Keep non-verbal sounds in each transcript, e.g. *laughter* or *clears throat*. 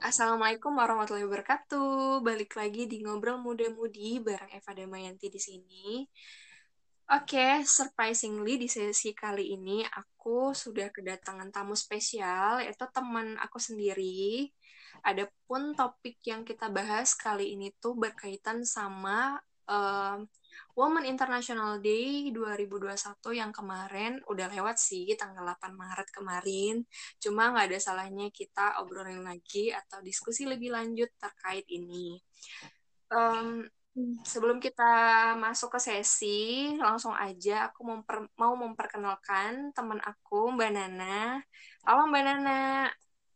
Assalamualaikum warahmatullahi wabarakatuh. Balik lagi di ngobrol muda-mudi bareng Eva Damayanti di sini. Oke, surprisingly di sesi kali ini aku sudah kedatangan tamu spesial, yaitu teman aku sendiri. Adapun topik yang kita bahas kali ini tuh berkaitan sama uh, Women International Day 2021 yang kemarin udah lewat sih tanggal 8 Maret kemarin. Cuma nggak ada salahnya kita obrolin lagi atau diskusi lebih lanjut terkait ini. Um, sebelum kita masuk ke sesi, langsung aja aku memper, mau memperkenalkan teman aku, Mbak Nana. Halo Mbak Nana.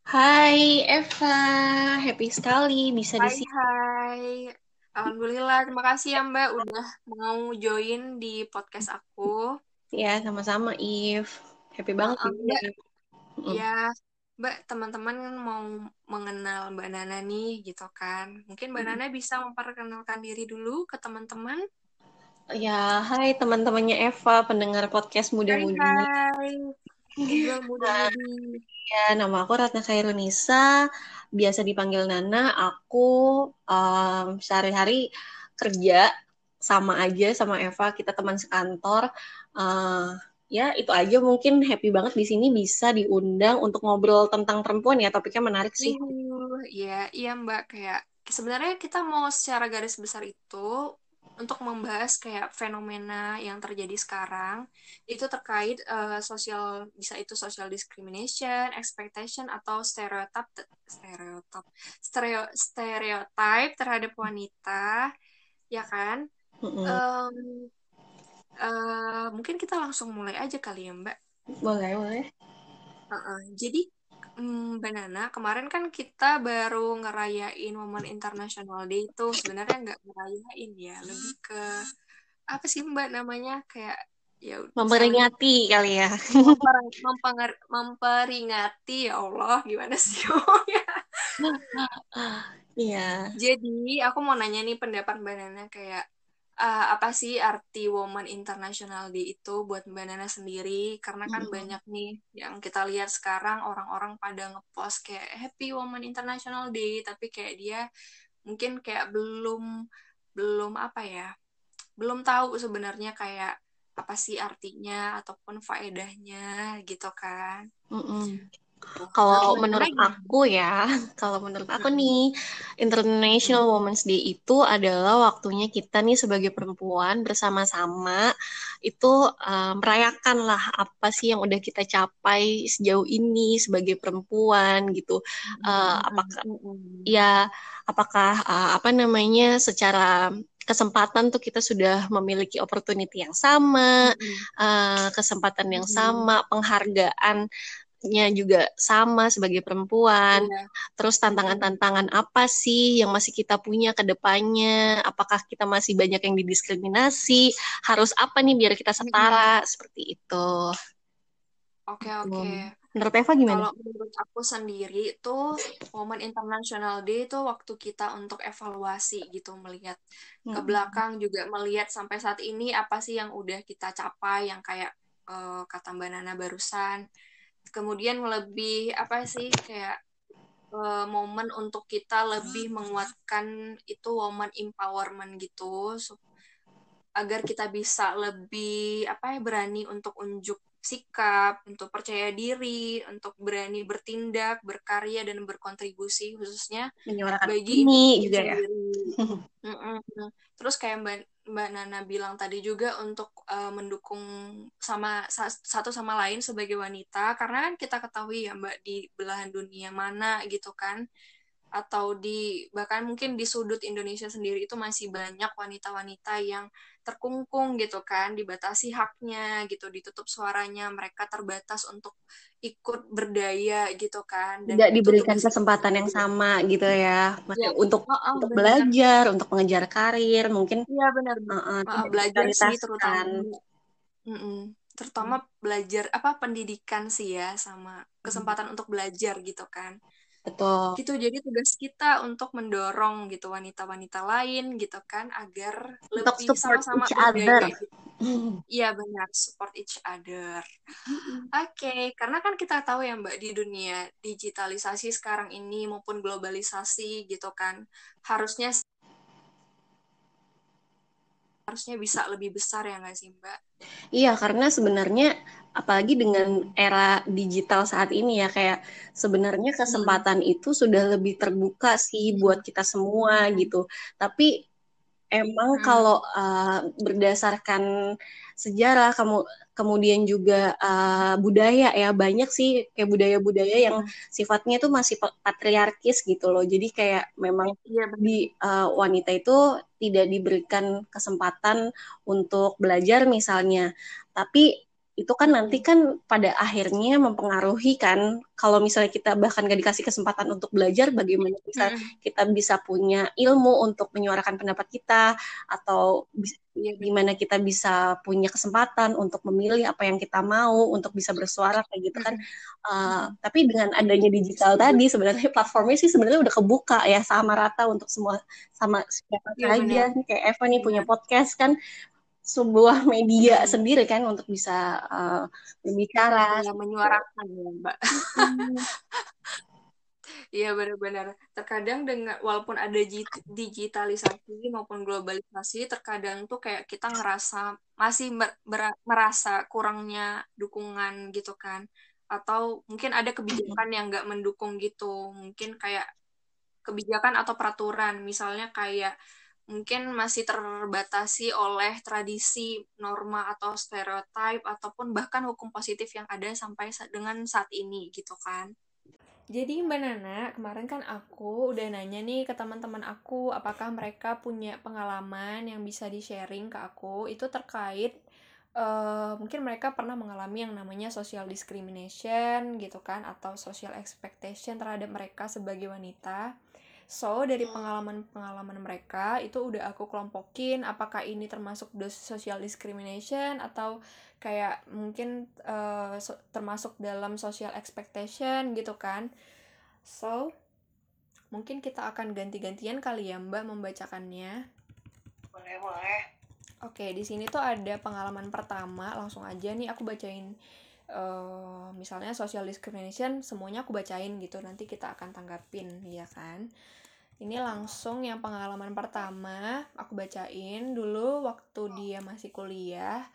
Hai Eva, happy sekali bisa di sini. Hai, Alhamdulillah, terima kasih ya Mbak udah mau join di podcast aku. Ya, sama-sama If. Happy banget uh, Mbak. Ya, Mbak, teman-teman mau mengenal Mbak Nana nih, gitu kan. Mungkin Mbak hmm. Nana bisa memperkenalkan diri dulu ke teman-teman. Ya, hai teman-temannya Eva, pendengar podcast Muda-Mudi. Hai, hai. Muda-Mudi. *laughs* Ya, nama aku Ratna Khairunisa, biasa dipanggil Nana. Aku um, sehari-hari kerja sama aja sama Eva, kita teman sekantor. Uh, ya itu aja mungkin happy banget di sini bisa diundang untuk ngobrol tentang perempuan ya topiknya menarik sih. Iya iya Mbak kayak sebenarnya kita mau secara garis besar itu untuk membahas kayak fenomena yang terjadi sekarang itu terkait uh, sosial bisa itu social discrimination, expectation atau stereotip stereotip stereo stereotip terhadap wanita ya kan? Mm -hmm. um, Uh, mungkin kita langsung mulai aja kali ya Mbak. Boleh, boleh. Uh -uh. Jadi um, Mbak Nana, kemarin kan kita baru ngerayain Women International Day itu. Sebenarnya nggak ngerayain ya, lebih ke apa sih Mbak namanya? Kayak ya memperingati kali ya. memper, mempenger, memperingati ya Allah gimana sih oh ya *laughs* iya. Jadi aku mau nanya nih pendapat mbak Nana kayak uh, apa sih arti Woman International Day itu buat Mbak Nana sendiri? Karena kan mm -hmm. banyak nih yang kita lihat sekarang orang-orang pada ngepost kayak Happy Woman International Day, tapi kayak dia mungkin kayak belum belum apa ya, belum tahu sebenarnya kayak apa sih artinya ataupun faedahnya gitu kan? Mm -hmm. Kalau menurut aku ya, *laughs* kalau menurut aku nih, International Women's Day itu adalah waktunya kita nih sebagai perempuan bersama-sama itu uh, merayakan lah apa sih yang udah kita capai sejauh ini sebagai perempuan gitu. Uh, apakah ya apakah uh, apa namanya secara kesempatan tuh kita sudah memiliki opportunity yang sama, uh, kesempatan yang sama, penghargaan nya juga sama sebagai perempuan. Iya. Terus tantangan-tantangan apa sih yang masih kita punya ke depannya? Apakah kita masih banyak yang didiskriminasi? Harus apa nih biar kita setara hmm. seperti itu? Oke, okay, oke. Okay. Menurut Eva gimana? Kalau menurut aku sendiri itu Momen International Day itu waktu kita untuk evaluasi gitu melihat hmm. ke belakang juga melihat sampai saat ini apa sih yang udah kita capai yang kayak uh, kata Mbak Nana barusan kemudian lebih apa sih kayak uh, momen untuk kita lebih menguatkan itu woman empowerment gitu. So, agar kita bisa lebih apa ya berani untuk unjuk sikap, untuk percaya diri, untuk berani bertindak, berkarya dan berkontribusi khususnya bagi ini juga ya. *laughs* Terus kayak Mbak Nana bilang tadi juga untuk uh, mendukung sama satu sama lain sebagai wanita karena kan kita ketahui ya Mbak di belahan dunia mana gitu kan atau di bahkan mungkin di sudut Indonesia sendiri itu masih banyak wanita-wanita yang terkungkung gitu kan, dibatasi haknya gitu, ditutup suaranya, mereka terbatas untuk ikut berdaya gitu kan. Dan Tidak diberikan kesempatan yang sama gitu ya, ya untuk, oh, oh, untuk belajar, untuk mengejar karir, mungkin. Iya benar, uh, uh, belajar sih terutama. Mm -mm. Terutama belajar apa pendidikan sih ya, sama kesempatan hmm. untuk belajar gitu kan. Betul. Gitu, jadi tugas kita untuk mendorong gitu wanita-wanita lain gitu kan agar Untuk lebih sama-sama each other. gitu. Iya benar, support each other. Oke, karena kan kita tahu ya Mbak di dunia digitalisasi sekarang ini maupun globalisasi gitu kan, harusnya harusnya bisa lebih besar ya nggak sih Mbak? Iya, karena sebenarnya apalagi dengan era digital saat ini ya kayak sebenarnya kesempatan itu sudah lebih terbuka sih buat kita semua gitu. Tapi emang kalau uh, berdasarkan sejarah kamu kemudian juga uh, budaya ya. Banyak sih kayak budaya-budaya yang sifatnya itu masih patriarkis gitu loh. Jadi kayak memang Iya, di uh, wanita itu tidak diberikan kesempatan untuk belajar misalnya. Tapi itu kan nanti kan pada akhirnya mempengaruhi kan kalau misalnya kita bahkan gak dikasih kesempatan untuk belajar bagaimana bisa kita bisa punya ilmu untuk menyuarakan pendapat kita atau Iya, gimana kita bisa punya kesempatan untuk memilih apa yang kita mau untuk bisa bersuara kayak gitu kan. Uh, tapi dengan adanya digital tadi sebenarnya platformnya sih sebenarnya udah kebuka ya sama rata untuk semua sama siapa Iya, saja. Kayak Eva nih punya podcast kan sebuah media sendiri kan untuk bisa uh, berbicara ya, menyuarakan ya mbak Iya benar-benar. Terkadang dengan walaupun ada digitalisasi maupun globalisasi, terkadang tuh kayak kita ngerasa masih merasa kurangnya dukungan gitu kan. Atau mungkin ada kebijakan yang nggak mendukung gitu. Mungkin kayak kebijakan atau peraturan, misalnya kayak mungkin masih terbatasi oleh tradisi, norma atau stereotip ataupun bahkan hukum positif yang ada sampai dengan saat ini gitu kan. Jadi Mbak Nana, kemarin kan aku udah nanya nih ke teman-teman aku apakah mereka punya pengalaman yang bisa di-sharing ke aku itu terkait uh, mungkin mereka pernah mengalami yang namanya social discrimination gitu kan atau social expectation terhadap mereka sebagai wanita. So, dari pengalaman-pengalaman mereka itu udah aku kelompokin apakah ini termasuk social discrimination atau kayak mungkin uh, so, termasuk dalam social expectation gitu kan. So, mungkin kita akan ganti-gantian kali ya Mbak membacakannya. Boleh, boleh. Oke, di sini tuh ada pengalaman pertama, langsung aja nih aku bacain uh, misalnya social discrimination semuanya aku bacain gitu nanti kita akan tanggapin ya kan? Ini langsung yang pengalaman pertama aku bacain dulu waktu dia masih kuliah.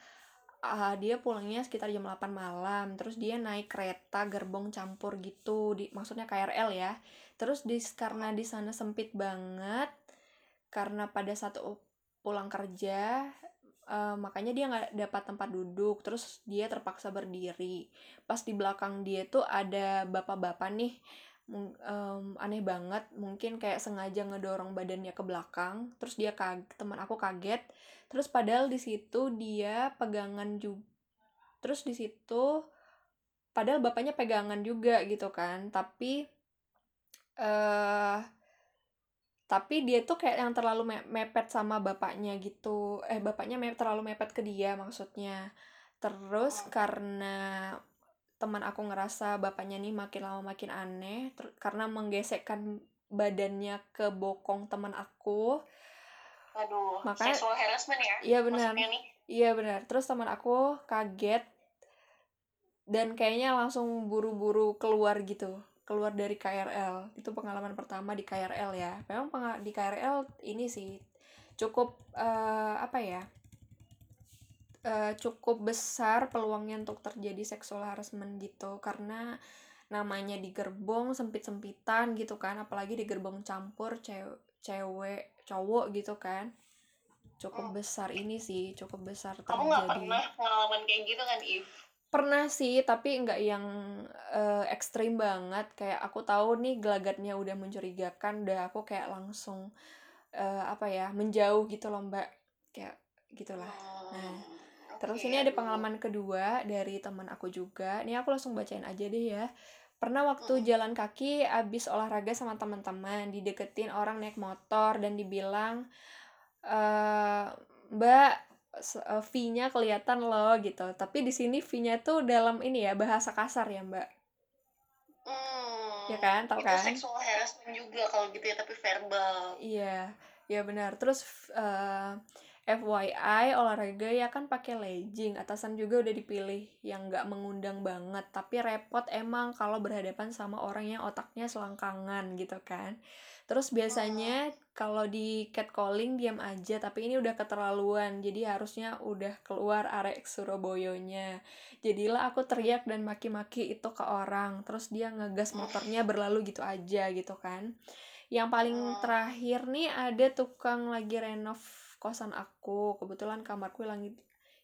Uh, dia pulangnya sekitar jam 8 malam terus dia naik kereta gerbong campur gitu di maksudnya KRL ya. Terus di karena di sana sempit banget karena pada saat pulang kerja uh, makanya dia nggak dapat tempat duduk terus dia terpaksa berdiri. Pas di belakang dia tuh ada bapak-bapak nih um, aneh banget mungkin kayak sengaja ngedorong badannya ke belakang terus dia kaget teman aku kaget. Terus padahal di situ dia pegangan juga terus di situ padahal bapaknya pegangan juga gitu kan tapi eh uh, tapi dia tuh kayak yang terlalu me mepet sama bapaknya gitu eh bapaknya me terlalu mepet ke dia maksudnya terus karena teman aku ngerasa bapaknya nih makin lama makin aneh karena menggesekkan badannya ke bokong teman aku Aduh, makanya sexual harassment ya? Iya benar. Iya benar. Terus teman aku kaget dan kayaknya langsung buru-buru keluar gitu, keluar dari KRL. Itu pengalaman pertama di KRL ya. Memang di KRL ini sih cukup uh, apa ya? uh, cukup besar peluangnya untuk terjadi seksual harassment gitu karena namanya di gerbong sempit-sempitan gitu kan apalagi di gerbong campur cewek cewek cowok gitu kan cukup hmm. besar ini sih cukup besar terjadi kamu nggak pernah pengalaman kayak gitu kan If pernah sih tapi nggak yang uh, ekstrim banget. Kayak aku tahu nih gelagatnya udah mencurigakan udah aku kayak langsung uh, apa ya menjauh gitu loh mbak. Kayak gitulah. Nah Terus ini ada pengalaman kedua dari teman aku juga. Ini aku langsung bacain aja deh ya. Pernah waktu jalan kaki abis olahraga sama teman-teman, dideketin orang naik motor dan dibilang, e, Mbak, eh, V-nya kelihatan loh gitu. Tapi di sini V-nya tuh dalam ini ya bahasa kasar ya Mbak. Hmm, ya kan tau kan? sexual harassment juga kalau gitu ya tapi verbal. Iya ya benar. Terus uh, FYI olahraga ya kan pakai legging. Atasan juga udah dipilih yang nggak mengundang banget. Tapi repot emang kalau berhadapan sama orang yang otaknya selangkangan gitu kan terus biasanya kalau di catcalling diam aja tapi ini udah keterlaluan jadi harusnya udah keluar arek Surabayanya. Jadilah aku teriak dan maki-maki itu ke orang terus dia ngegas motornya berlalu gitu aja gitu kan. Yang paling terakhir nih ada tukang lagi renov kosan aku. Kebetulan kamarku lagi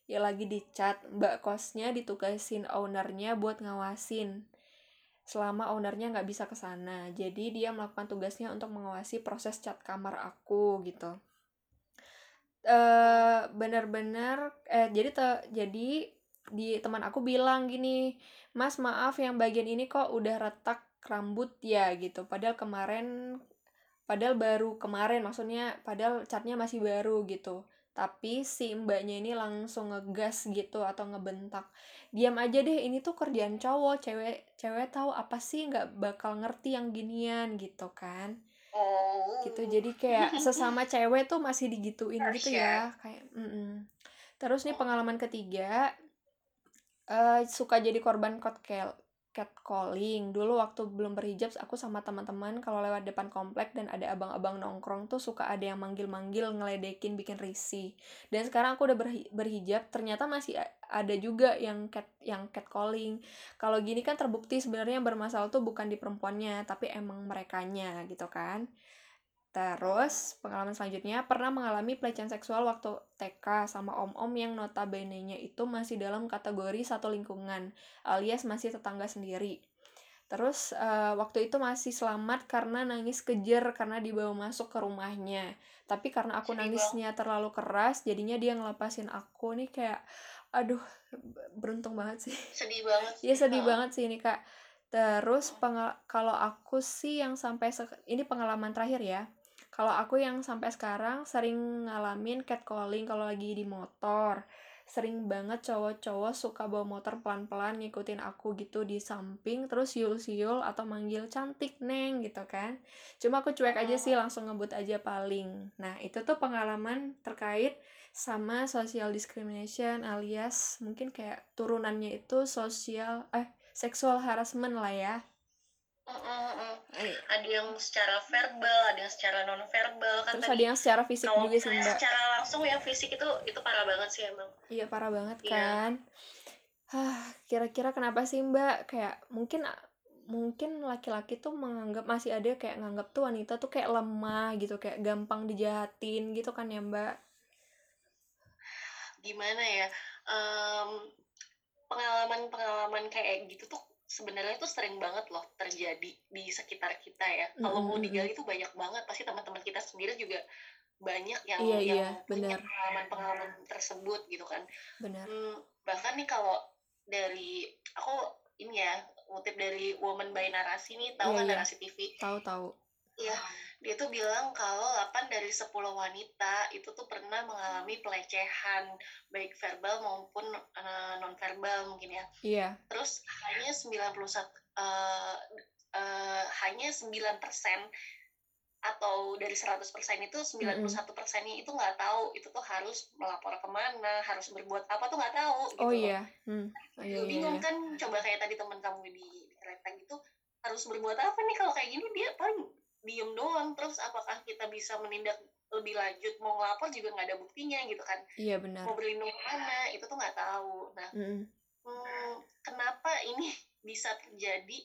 ya lagi dicat mbak kosnya ditugasin ownernya buat ngawasin selama ownernya nggak bisa ke sana. Jadi dia melakukan tugasnya untuk mengawasi proses cat kamar aku gitu. Uh, bener-bener eh jadi te, jadi di teman aku bilang gini mas maaf yang bagian ini kok udah retak rambut ya gitu. Padahal kemarin padahal baru kemarin maksudnya padahal catnya masih baru gitu tapi si mbaknya ini langsung ngegas gitu atau ngebentak diam aja deh ini tuh kerjaan cowok cewek cewek tahu apa sih nggak bakal ngerti yang ginian gitu kan oh. gitu jadi kayak *laughs* sesama cewek tuh masih digituin gitu ya kayak mm -mm. terus nih pengalaman ketiga uh, suka jadi korban kotkel catcalling. Dulu waktu belum berhijab aku sama teman-teman kalau lewat depan komplek dan ada abang-abang nongkrong tuh suka ada yang manggil-manggil ngeledekin bikin risih. Dan sekarang aku udah berhijab ternyata masih ada juga yang cat yang catcalling. Kalau gini kan terbukti sebenarnya yang bermasalah tuh bukan di perempuannya tapi emang merekanya gitu kan Terus, pengalaman selanjutnya, pernah mengalami pelecehan seksual waktu TK sama om-om yang notabene-nya itu masih dalam kategori satu lingkungan, alias masih tetangga sendiri. Terus, uh, waktu itu masih selamat karena nangis kejer karena dibawa masuk ke rumahnya. Tapi karena aku nangisnya terlalu keras, jadinya dia ngelepasin aku nih kayak, aduh, beruntung banget sih. Sedih banget. Iya, sedih oh. banget sih ini, Kak. Terus, kalau aku sih yang sampai, ini pengalaman terakhir ya, kalau aku yang sampai sekarang sering ngalamin catcalling kalau lagi di motor. Sering banget cowok-cowok suka bawa motor pelan-pelan ngikutin aku gitu di samping terus siul-siul atau manggil cantik neng gitu kan. Cuma aku cuek aja sih langsung ngebut aja paling. Nah itu tuh pengalaman terkait sama social discrimination alias mungkin kayak turunannya itu sosial eh seksual harassment lah ya Mm -mm. Ada yang secara verbal, ada yang secara non verbal kan. Terus tadi, ada yang secara fisik juga sih mbak. Secara langsung yang fisik itu itu parah banget sih emang. Iya parah banget iya. kan. Hah, kira-kira kenapa sih mbak? Kayak mungkin mungkin laki-laki tuh menganggap masih ada kayak nganggap tuh wanita tuh kayak lemah gitu, kayak gampang dijahatin gitu kan ya mbak? Gimana ya? Um, pengalaman-pengalaman kayak gitu tuh sebenarnya itu sering banget loh terjadi di sekitar kita ya. Mm-hmm. Kalau mau digali itu banyak banget, pasti teman-teman kita sendiri juga banyak yang iya, yang iya, punya pengalaman-pengalaman tersebut gitu kan. Benar. Hmm, bahkan nih kalau dari aku ini ya ngutip dari Woman by Narasi nih, tahu iya, kan iya. narasi TV? Tahu tahu. Iya, dia tuh bilang kalau 8 dari 10 wanita itu tuh pernah mengalami pelecehan baik verbal maupun uh, eh, non verbal mungkin ya. Iya. Terus hanya 91 uh, uh, hanya 9% atau dari 100% itu 91 persennya itu nggak tahu itu tuh harus melapor ke mana harus berbuat apa tuh nggak tahu gitu oh iya hmm. oh, iya, iya, bingung iya. kan coba kayak tadi teman kamu di, di kereta gitu harus berbuat apa nih kalau kayak gini dia paling diem doang terus apakah kita bisa menindak lebih lanjut? Mau ngelapor juga nggak ada buktinya gitu kan. Iya benar. Mau berlindung mana? Itu tuh nggak tahu. Nah mm. hmm, kenapa ini *laughs* bisa terjadi?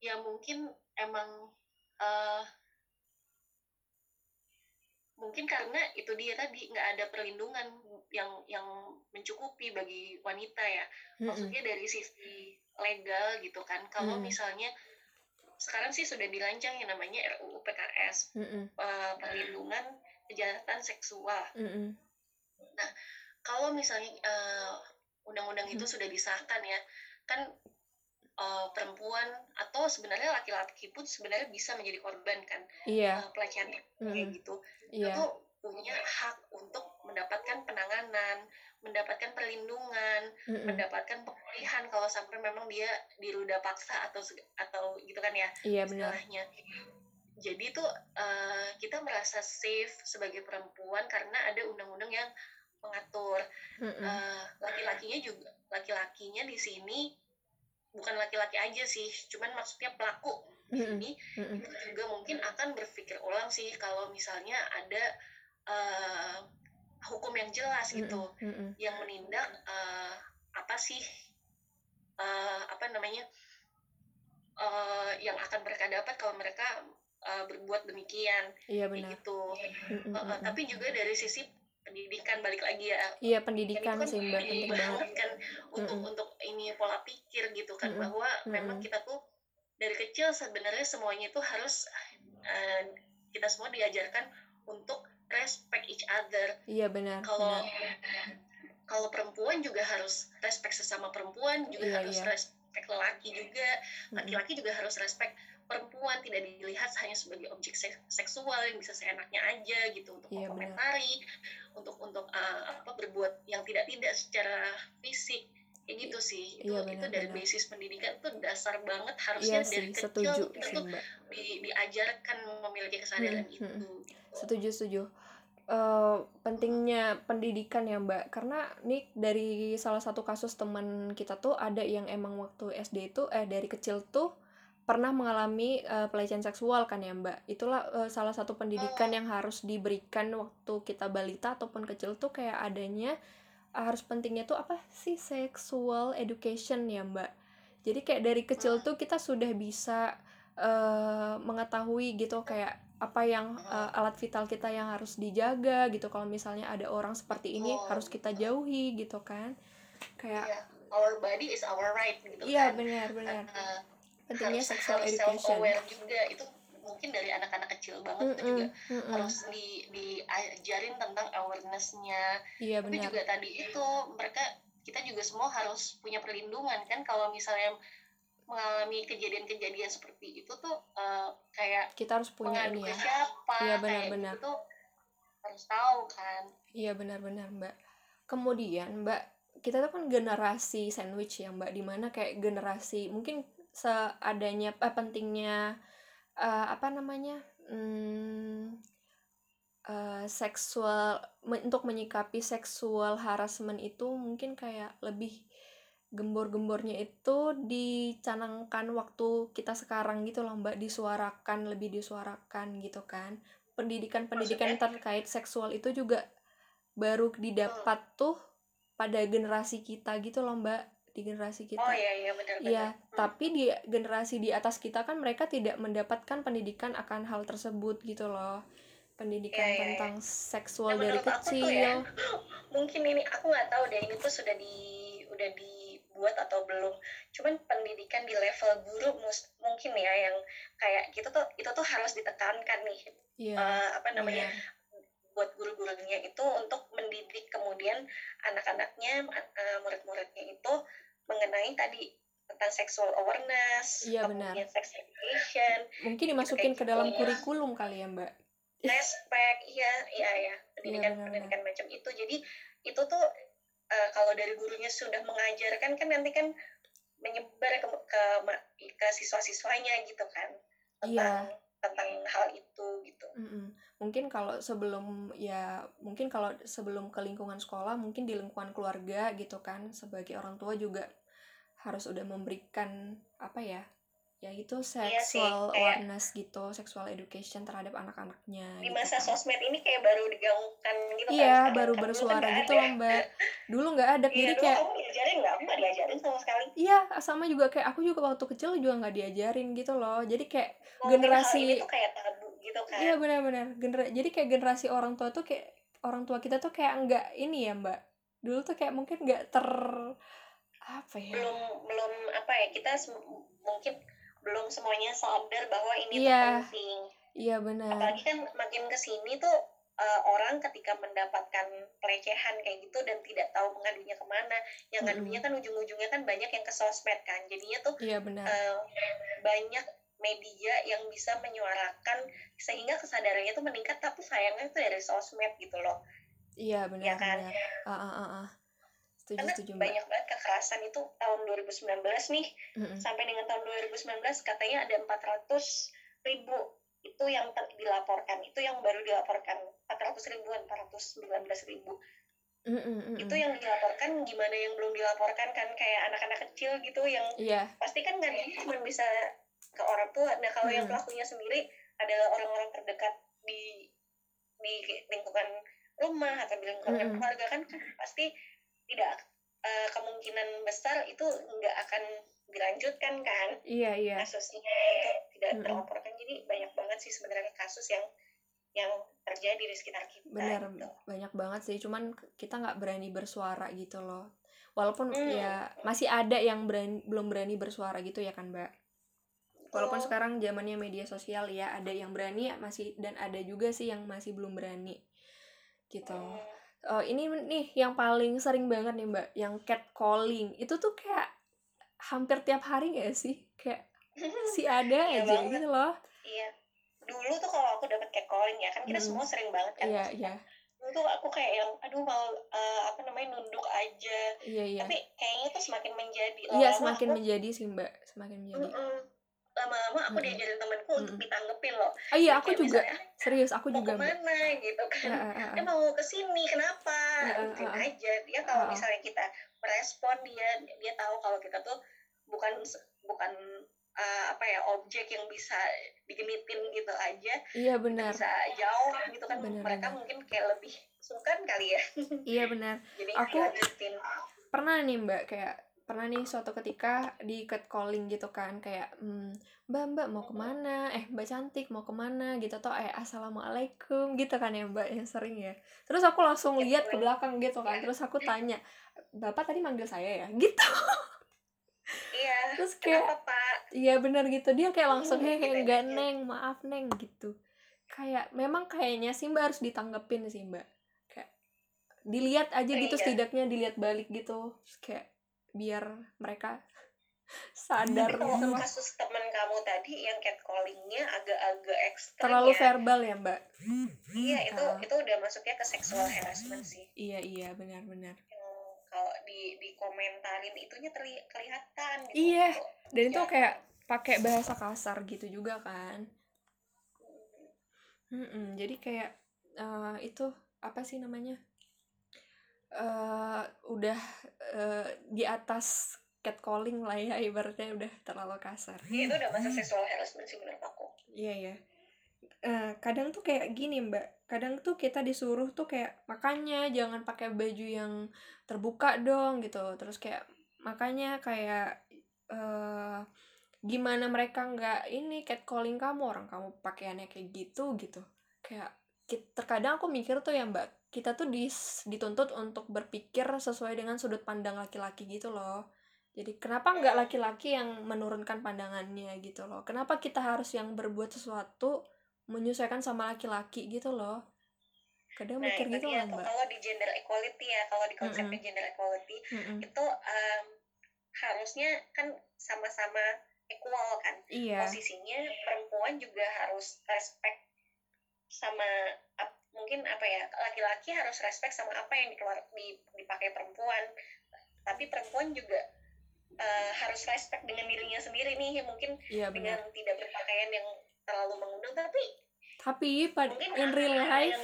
Ya mungkin emang uh, mungkin karena itu dia tadi nggak ada perlindungan yang yang mencukupi bagi wanita ya. Maksudnya dari sisi legal gitu kan. Kalau mm. misalnya sekarang sih sudah dirancang yang namanya RUU PKS mm -mm. Uh, perlindungan kejahatan seksual. Mm -mm. Nah, kalau misalnya uh, undang-undang itu sudah disahkan ya, kan uh, perempuan atau sebenarnya laki-laki pun sebenarnya bisa menjadi korban kan yeah. uh, pelecehan mm -hmm. kayak gitu. Yeah. Itu punya hak untuk mendapatkan penanganan, mendapatkan perlindungan, mm -mm. mendapatkan pemulihan kalau sampai memang dia diruda paksa atau atau gitu kan ya iya, istilahnya. Jadi tuh uh, kita merasa safe sebagai perempuan karena ada undang-undang yang mengatur. Uh, laki-lakinya juga laki-lakinya di sini bukan laki-laki aja sih, cuman maksudnya pelaku di sini mm -mm. itu juga mungkin akan berpikir ulang sih kalau misalnya ada uh, hukum yang jelas gitu mm -mm. yang menindak uh, apa sih uh, apa namanya uh, yang akan mereka dapat kalau mereka uh, berbuat demikian iya benar gitu mm -mm. uh, tapi juga dari sisi pendidikan balik lagi ya iya pendidikan kan sih mbak penting banget kan untuk mm -mm. untuk ini pola pikir gitu kan mm -mm. bahwa mm -mm. memang kita tuh dari kecil sebenarnya semuanya itu harus uh, kita semua diajarkan untuk respect each other. Iya benar. Kalau kalau perempuan juga harus respect sesama perempuan, juga iya, harus iya. respect lelaki juga, laki-laki juga harus respect perempuan tidak dilihat hanya sebagai objek seksual yang bisa seenaknya aja gitu untuk iya, komentari, untuk untuk uh, apa berbuat yang tidak tidak secara fisik kayak gitu sih itu iya, benar, itu dari benar. basis pendidikan itu dasar banget harusnya iya dari sih, kecil setuju, kita tuh di, diajarkan memiliki kesadaran hmm, itu hmm. Setuju setuju. Uh, pentingnya pendidikan ya mbak. Karena nih dari salah satu kasus teman kita tuh ada yang emang waktu SD itu eh dari kecil tuh pernah mengalami uh, pelecehan seksual kan ya mbak? Itulah uh, salah satu pendidikan yang harus diberikan waktu kita balita ataupun kecil tuh kayak adanya harus pentingnya tuh apa sih? Sexual education ya mbak. Jadi kayak dari kecil tuh kita sudah bisa uh, mengetahui gitu kayak apa yang uh, alat vital kita yang harus dijaga gitu kalau misalnya ada orang seperti ini oh. harus kita jauhi gitu kan kayak yeah. our body is our right gitu iya kan? benar benar uh, pentingnya sexual education juga itu mungkin dari anak-anak kecil banget mm -mm, itu juga mm -mm. harus di diajarin tentang awarenessnya iya, tapi juga tadi itu mereka kita juga semua harus punya perlindungan kan kalau misalnya mengalami kejadian-kejadian seperti itu tuh uh, kayak kita harus punya ini ya. siapa iya benar-benar. itu harus tahu kan. Iya benar-benar mbak. Kemudian mbak kita tuh kan generasi sandwich ya mbak di mana kayak generasi mungkin seadanya eh, pentingnya uh, apa namanya hmm, uh, seksual me, untuk menyikapi seksual harassment itu mungkin kayak lebih gembor-gembornya itu dicanangkan waktu kita sekarang gitu loh mbak disuarakan lebih disuarakan gitu kan pendidikan-pendidikan terkait seksual itu juga baru didapat tuh pada generasi kita gitu loh mbak di generasi kita. Oh iya iya benar benar. Iya, hmm. tapi di generasi di atas kita kan mereka tidak mendapatkan pendidikan akan hal tersebut gitu loh. Pendidikan ya, ya, tentang ya. seksual ya, dari kecil. Ya, *clears throat* mungkin ini aku nggak tahu deh ini tuh sudah di udah dibuat atau belum. Cuman pendidikan di level guru mus, mungkin ya yang kayak gitu tuh itu tuh harus ditekankan nih. Yeah. Uh, apa namanya? Yeah buat guru-gurunya itu untuk mendidik kemudian anak-anaknya uh, murid-muridnya itu mengenai tadi tentang sexual awareness, iya, kemudian benar. sex education. Mungkin dimasukin ke dalam gitu, kurikulum kali ya, Mbak. Respect, iya, iya, ya. Pendidikan, iya, pendidikan macam itu. Jadi itu tuh uh, kalau dari gurunya sudah mengajarkan kan nanti kan menyebar ke ke, ke siswa-siswanya gitu kan tentang iya. tentang hal itu gitu. Mm -mm. Mungkin kalau sebelum ya mungkin kalau sebelum ke lingkungan sekolah mungkin di lingkungan keluarga gitu kan sebagai orang tua juga harus udah memberikan apa ya ya itu sexual iya awareness gitu sexual education terhadap anak-anaknya di gitu masa kan. sosmed ini kayak baru digaungkan gitu iya kan, baru kan bersuara kan gitu loh mbak. Dulu nggak ada iya, jadi kayak kamu diajarin nggak? Nggak diajarin sama sekali. Iya sama juga kayak aku juga waktu kecil juga nggak diajarin gitu loh. Jadi kayak Mungkin generasi hal itu kayak tabu gitu kan. Iya benar-benar. Gener jadi kayak generasi orang tua tuh kayak orang tua kita tuh kayak nggak ini ya mbak. Dulu tuh kayak mungkin nggak ter apa ya? Belum belum apa ya kita mungkin belum semuanya sadar bahwa ini yeah. tuh penting. Iya yeah, benar. Apalagi kan makin ke sini tuh uh, orang ketika mendapatkan pelecehan kayak gitu dan tidak tahu mengadunya ke mana yang mm ngadunya kan ujung-ujungnya kan banyak yang ke sosmed kan. Jadinya tuh iya benar. uh, banyak media yang bisa menyuarakan sehingga kesadarannya tuh meningkat tapi sayangnya itu dari sosmed gitu loh. Iya benar ya kan? benar. Ah ah ah ah. Setuju karena setuju mbak. banyak banget kekerasan itu tahun 2019 nih. Mm-mm. sampai dengan tahun 2019 katanya ada 400 ribu itu yang ter- dilaporkan. Itu yang baru dilaporkan. 400 ribuan 419 ribu. Mm-mm. itu yang dilaporkan gimana yang belum dilaporkan kan? Kayak anak-anak kecil gitu yang iya. pasti kan nggak cuma bisa ke orang tua. Nah kalau yang Hmm. pelakunya sendiri adalah orang-orang terdekat di di lingkungan rumah atau di lingkungan Hmm. keluarga kan? Pasti tidak eh, kemungkinan besar itu nggak akan dilanjutkan kan iya iya kasusnya itu tidak Mm-mm. terlaporkan jadi banyak banget sih sebenarnya kasus yang yang terjadi di sekitar kita benar gitu. banyak banget sih cuman kita nggak berani bersuara gitu loh walaupun Hmm. ya masih ada yang berani belum berani bersuara gitu ya kan mbak walaupun sekarang zamannya media sosial ya ada yang berani masih dan ada juga sih yang masih belum berani gitu Hmm. Oh, ini nih yang paling sering banget nih mbak yang catcalling itu tuh kayak hampir tiap hari gak sih kayak *laughs* si ada Iya aja gitu loh Iya. Dulu tuh kalau aku dapat catcalling ya, kan kita Mm-mm. semua sering banget kan. iya iya Dulu tuh aku kayak yang, aduh mau eh, apa namanya nunduk aja. iya iya Tapi kayaknya tuh semakin menjadi. iya semakin aku, menjadi sih mbak semakin menjadi Mm-mm. Lama-lama aku Mm-mm. diajarin temanku untuk Mm-mm. ditanggepin loh. ah iya aku Kayak juga misalnya, serius aku mau juga mbak ke mana gitu kan. Ah, ah, ah, Dia mau ke sini, kenapa? Ah, ah, Ikutin ah, ah. aja. Dia kalau ah. misalnya kita merespon dia, dia tahu kalau kita tuh bukan bukan eh, apa ya objek yang bisa digenitin gitu aja iya benar bisa jauh gitu kan Benar, mereka benar. mungkin kayak lebih sungkan kali ya iya benar *laughs* jadi Aku- pernah nih mbak kayak pernah nih suatu ketika di catcalling gitu kan kayak hmm, mbak mbak mau ke mana? Eh mbak cantik mau ke mana? Gitu atau eh assalamualaikum gitu kan ya mbak yang sering ya. Terus aku langsung lihat ke belakang gitu kan terus aku tanya bapak tadi manggil saya ya? *laughs* Gitu. Iya terus kayak iya benar gitu. Dia kayak langsung Hmm, hehe enggak neng maaf neng gitu. Kayak memang kayaknya sih mbak harus ditanggepin sih mbak. Kayak dilihat aja gitu Iya. setidaknya dilihat balik gitu. Terus kayak biar mereka sadar tapi kalau gitu loh. kasus teman kamu tadi yang catcallingnya agak-agak ekstrem terlalu ya. verbal ya mbak? Iya itu Ah. itu udah masuknya ke sexual harassment sih. Iya iya benar-benar kalau di dikomentarin itunya terli- kelihatan gitu. Iya. Kok dan itu Ya. kayak pakai bahasa kasar gitu juga kan? Mm-mm, jadi kayak eh, itu apa sih namanya eh udah eh, di atas catcalling lah ya ibaratnya udah terlalu kasar. Iya, itu udah masuk sexual harassment sih menurut aku. Iya ya Eh, kadang tuh kayak gini mbak. Kadang tuh kita disuruh tuh kayak makanya jangan pakai baju yang terbuka dong gitu. Terus kayak makanya kayak eh gimana mereka nggak ini catcalling kamu? Orang kamu pakaiannya kayak gitu gitu. Kayak terkadang aku mikir tuh ya mbak kita tuh dis, dituntut untuk berpikir sesuai dengan sudut pandang laki-laki gitu loh. Jadi kenapa nggak laki-laki yang menurunkan pandangannya gitu loh? Kenapa kita harus yang berbuat sesuatu menyesuaikan sama laki-laki gitu loh? Kadang nah mikir itu gitu loh tuh mbak. kalau di gender equality ya kalau di konsepnya gender equality Mm-mm. itu em, harusnya kan sama-sama equal kan. Iya. Posisinya perempuan juga harus respect sama mungkin apa ya laki-laki harus respect sama apa yang dikeluar di- dipakai perempuan. Tapi perempuan juga eh, harus respect dengan dirinya sendiri nih mungkin iya dengan tidak berpakaian yang terlalu mengundang tapi tapi pad mungkin in real life